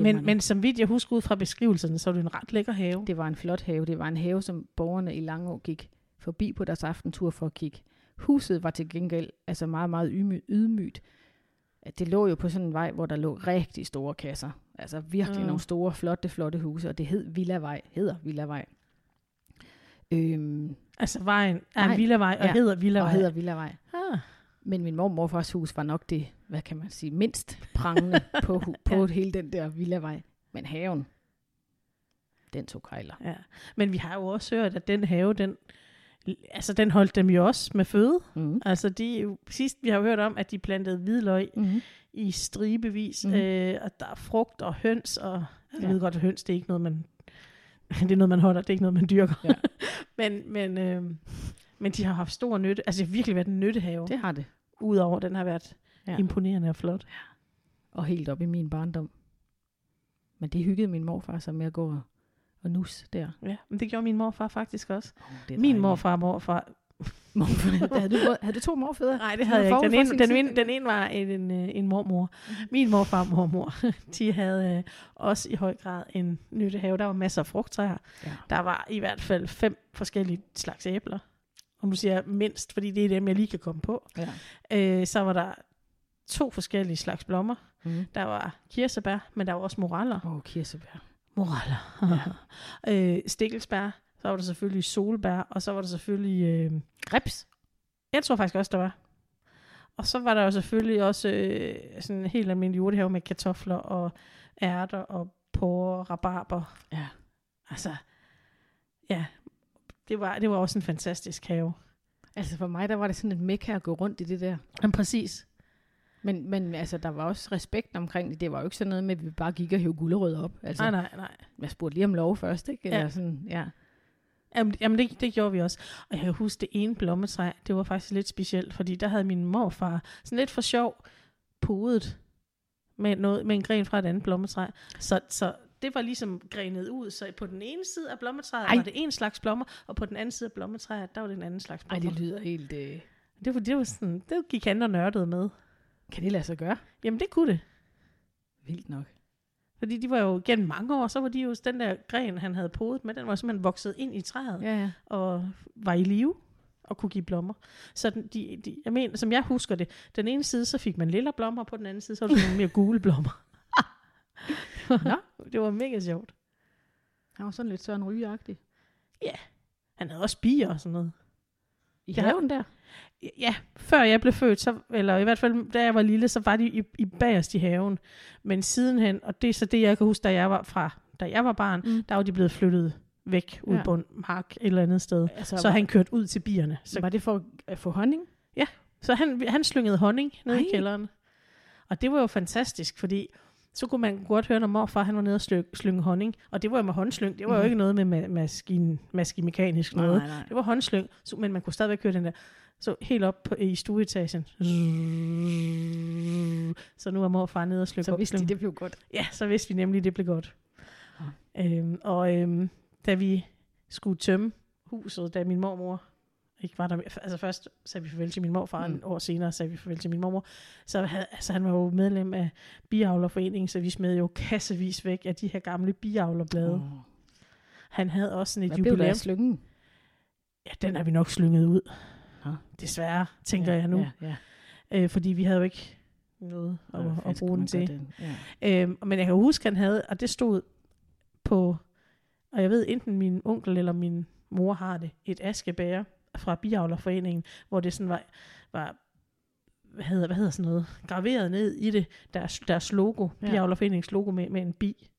Men, men som vidt jeg husker ud fra beskrivelserne, så er det en ret lækker have. Det var en flot have. Det var en have, som borgerne i Langå gik forbi på deres aftentur for at kigge. Huset var til gengæld altså meget, meget ydmy- ydmygt. Det lå jo på sådan en vej, hvor der lå rigtig store kasser. Altså virkelig Mm. nogle store, flotte, flotte huse. Og det hed Villavej. Hedder Villavej. Øhm, Altså vejen er Nej. villavej, og Ja. hedder villavej. og hedder Villavej. Ah, Men min mor morfars hus var nok det, hvad kan man sige, mindst prangende på, på Ja. hele den der Villavej. Men haven, den tog kejler. ja. Men vi har jo også hørt, at den have, den, altså den holdt dem jo også med føde. Mm. Altså de, sidst vi har hørt om, at de plantede hvidløg Mm. i stribevis, mm. Øh, og der er frugt og høns, og jeg Ja. ved godt, at høns, det er ikke noget, man, det er noget, man holder, det er ikke noget, man dyrker. Ja. men, men, øh, men de har haft stor nytte, altså det har virkelig været en nyttehave, Det har det. udover den har været ja. Ja. imponerende og flot. og helt op i min barndom. Men det hyggede min morfar sig med at gå og, og nus der. Ja, men det gjorde min morfar faktisk også. Oh, Min morfar og morfar, morfar. havde, du, havde du to morfædre? Nej, det De havde jeg ikke. Den ene, den, ene, den ene var en, en, øh, en mormor. Min morfar og mormor, de havde øh, også i høj grad en nyttehave. Der var masser af frugttræer. Ja. Der var i hvert fald fem forskellige slags æbler. Og nu siger jeg mindst, fordi det er dem, jeg lige kan komme på. ja. Øh, så var der to forskellige slags blommer. Mm. Der var kirsebær, men der var også moraller. Åh, oh, kirsebær. Moraller. øh, stikkelsbær. Så var der selvfølgelig solbær, og så var der selvfølgelig... Øh, Reps. Jeg tror faktisk også, der var. Og så var der jo selvfølgelig også øh, sådan en helt almindelig urtehave med kartofler og ærter og porre og rabarber. Ja. Altså, ja, det var, det var også en fantastisk have. Altså for mig, der var det sådan et mekka at gå rundt i det der. Men præcis. Men, men altså, der var også respekt omkring det. Det var jo ikke sådan noget med, at vi bare gik og hævde gulerødder op. Altså, Nej, nej, nej. jeg spurgte lige om lov først, ikke? Eller Ja. sådan, ja. Jamen, jamen det, det gjorde vi også. Og jeg kan huske, det ene blommetræ, det var faktisk lidt specielt, fordi der havde min morfar sådan lidt for sjov podet med, noget, med en gren fra et andet blommetræ. Så, så det var ligesom grenet ud, så på den ene side af blommetræet Ej. var det en slags blommer, og på den anden side af blommetræet, der var det en anden slags Ej, blommer. det lyder helt... Øh... det, var, det var sådan, det gik han og nørdede med. Kan det lade sig gøre? Jamen det kunne det. Vildt nok. Fordi de var jo gennem mange år, så var de jo den der gren, han havde podet med, den var simpelthen vokset ind i træet. Ja, ja. og var i live og kunne give blommer. Så den, de, de, jeg mener, som jeg husker det, den ene side, så fik man lilla blommer, på den anden side, så var der nogle mere gule blommer. Nå. det var mega sjovt. Han var sådan lidt Søren Ryge-agtig. Han havde også bier og sådan noget. I Ja. haven der? Ja, før jeg blev født, så, eller i hvert fald da jeg var lille, så var de i, i bagerst i haven. Men sidenhen, og det er så det, jeg kan huske, da jeg var fra, da jeg var barn, Mm. der var de blevet flyttet væk ud Ja. på en mark et eller andet sted. Altså, Så var, han kørte ud til bierne. så var det for at få honning? så han, han slyngede honning ned i Ej. kælderen. Og det var jo fantastisk, fordi så kunne man godt høre, når morfar han var nede og slyng, slynge honning. Og det var jo med håndslyng. Det var jo Mhm. ikke noget med ma- maskin, maskimekanisk noget. nej, nej. Det var håndslyng, så, men man kunne stadigvæk høre den der. Så helt op på, i stueetagen. Så nu er morfar nede og slynge Så vidste de, det blev godt. Ja, så vidste vi nemlig, det blev godt. Øhm, og øhm, da vi skulle tømme huset, da min mormor ikke var der, altså først sagde vi farvel til min morfar, mm. En år senere sagde vi farvel til min mormor, så havde, altså han var jo medlem af biavlerforeningen, så vi smed jo kassevis væk af de her gamle biavlerblade. Oh. Han havde også sådan et Hvad blev der jubilæum. af slyngen? Ja, den har vi nok slynget ud. Desværre, tænker ja, jeg nu. Ja, ja. Øh, fordi vi havde jo ikke noget at, Hvad at bruge den til. den? Ja. Øhm, men jeg kan huske, han havde, og det stod på, og jeg ved, enten min onkel eller min mor har det, et askebære fra Biavlerforeningen, hvor det sådan var, var hvad hedder, hvad hedder sådan noget, graveret ned i det, deres, deres logo, Ja. ja. Biavlerforeningens logo med, med en bi.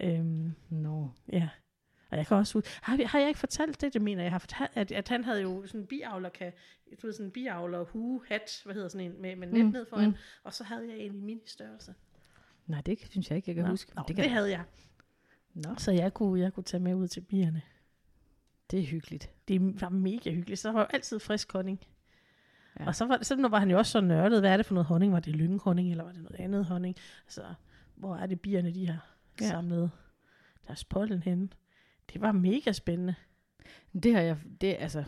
Øhm, Nå. ja. Og jeg kan også ud... Har, har jeg ikke fortalt det? Det mener jeg, har fortalt, at, at han havde jo sådan en biavler, kan, du ved, sådan en biavler hue, hat, hvad hedder sådan en, med, med net mm, ned foran. Mm. Og så havde jeg en i mini-størrelse. Nej, det synes jeg ikke, jeg kan Nå, huske. Nå, det, det, kan, havde jeg. Nå, Så jeg kunne, jeg kunne tage med ud til bierne. det er hyggeligt. Det var mega hyggeligt. Så var jo altid frisk honning. Ja. Og så var, så var han jo også så nørdet. Hvad er det for noget honning? Var det lynghonning, eller var det noget andet honning? Altså, hvor er det bierne, de har ja. samlet deres pollen henne? Det var mega spændende. Det har jeg, det, altså,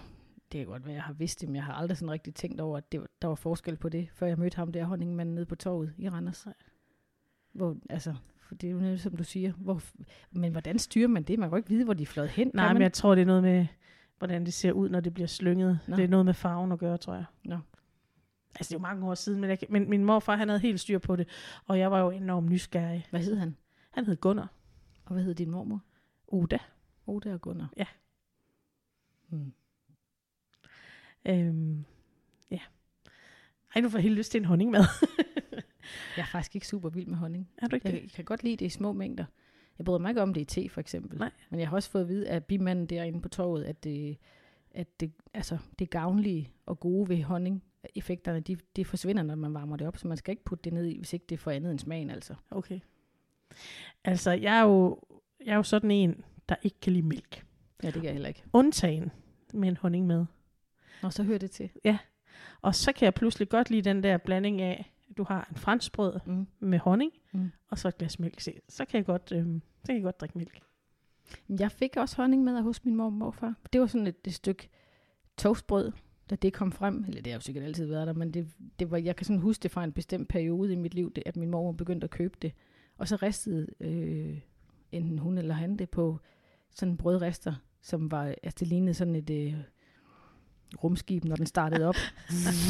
det kan godt være, jeg har vidst det, men jeg har aldrig sådan rigtig tænkt over, at det, der var forskel på det, før jeg mødte ham der honningmanden nede på torvet i Randers. Hvor, altså, for det er jo som du siger. Hvor, men hvordan styrer man det? Man kan jo ikke vide, hvor de er fløjet hen. Nej, men jeg tror, det er noget med, hvordan det ser ud, når det bliver slynget. Nå. Det er noget med farven at gøre, tror jeg. Nå. Altså, det er jo mange år siden, men, jeg, men min morfar, han havde helt styr på det. Og jeg var jo enormt nysgerrig. Hvad hed han? Han hed Gunnar. Og hvad hed din mormor? Uda. Oda og Gunnar. Ja. Hmm. Øhm, ja. Ej, nu får jeg helt lyst til en honningmad. Jeg er faktisk ikke super vild med honning. er du ikke Jeg det? kan godt lide det i små mængder. Jeg bryder mig ikke om det i te, for eksempel. Nej. Men jeg har også fået at vide af bimanden derinde på torvet, at det, at det, altså, det gavnlige og gode ved honning, effekterne, de, de forsvinder, når man varmer det op, så man skal ikke putte det ned i, hvis ikke det får andet end smagen, altså. Okay. Altså, jeg er jo, jeg er jo sådan en, der ikke kan lide mælk. Ja, det kan jeg heller ikke. Undtagen med en honning med. Nå, så hører det til. Og så kan jeg pludselig godt lide den der blanding af, at du har en franskbrød Mm. med honning, Mm. og så et glas mælk. Se, Så kan jeg godt, øhm, så kan jeg godt drikke mælk. Jeg fik også honning med hos min mor og morfar. Det var sådan et, et stykke toastbrød, da det kom frem. Eller det har jo sikkert altid været der, men det, det var, jeg kan sådan huske det fra en bestemt periode i mit liv, det, at min mor begyndte at købe det. Og så ristede øh, enten hun eller han det på sådan en brødrester, som var, altså det lignede sådan et øh, rumskib, når den startede op.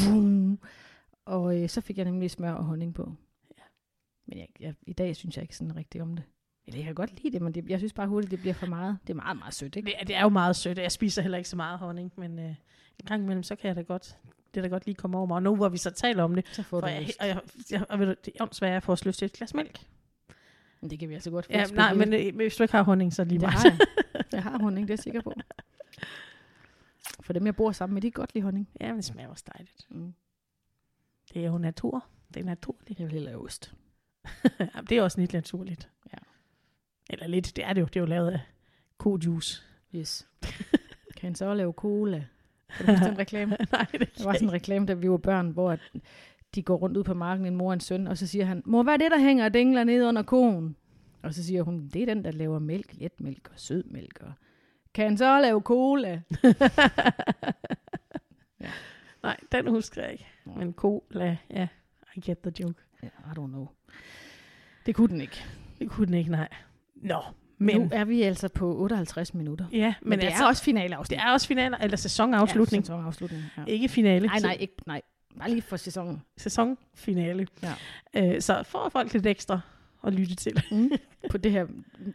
og øh, så fik jeg nemlig smør og honning på. Ja. Men jeg, jeg, i dag synes jeg ikke sådan rigtig om det. Eller jeg kan godt lide det, men det, jeg synes bare hurtigt, det bliver for meget. Det er meget, meget sødt, ikke? Det, er- det er jo meget sødt, jeg spiser heller ikke så meget honning, men øh, en gang imellem, så kan jeg da godt, det da godt lige komme over mig. Og nu hvor vi så taler om det, Så får du jeg, og jeg, jeg, ved du, det er åndssvagt, at jeg får lyst til et glas mælk. Men det kan vi altså godt. Ja, nej, men øh, hvis du ikke har honning, så er det lige det meget. har jeg. Jeg har honning, det er jeg sikker på. For dem, jeg bor sammen med, de kan godt lide honning. Ja, men det smager også dejligt. Mm. Det er jo natur. Det er naturligt. Jeg vil hellere ost. Jamen, det er også lidt naturligt. Ja. Eller lidt, det er det jo. Det er jo lavet af kojuice. Yes. kan så lave cola? Kan du den reklame? Nej, det Der var sådan en reklame, da vi var børn, hvor at de går rundt ud på marken, en mor og en søn, og så siger han, mor, hvad er det, der hænger og dingler ned under konen? Og så siger hun, det er den, der laver mælk, letmælk og sødmælk. Og kan han så lave cola? Nej, den husker jeg ikke. Men cola, ja, I get the joke. Ja, I don't know. Det kunne den ikke. Det kunne den ikke, nej. Nå, Men nu er vi altså på 58 minutter. Ja, Men, men, det altså, er også finaleafsnit. det er også finaler, eller sæsonafslutning. Ja, sæsonafslutning. Ja. Ikke finale. Nej, nej, ikke, nej. Bare lige for sæsonen. Sæsonfinale. Ja. Øh, så får folk lidt ekstra at lytte til. Mm. på det her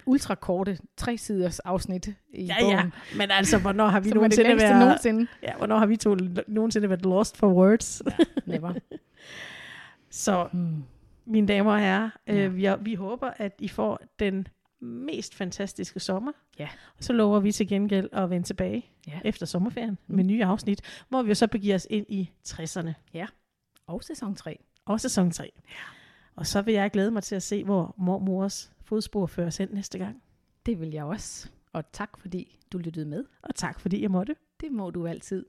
ultrakorte, tre siders afsnit i Ja, bogen. ja. Men altså, hvornår har vi Som det nogensinde været... nogensinde. Ja, hvornår har vi to nogensinde været lost for words? Ja, never. Så, Mm. mine damer og herrer, Ja. øh, vi, vi håber, at I får den mest fantastiske sommer. Ja. Og så lover vi til gengæld at vende tilbage Ja. efter sommerferien Mm. med nye afsnit, hvor vi jo så begiver os ind i 60'erne Og sæson 3. og sæson 3. Ja. Og så vil jeg glæde mig til at se, hvor mormors fodspor fører os hen næste gang. Det vil jeg også. Og tak fordi du lyttede med. Og tak fordi jeg måtte. Det må du altid.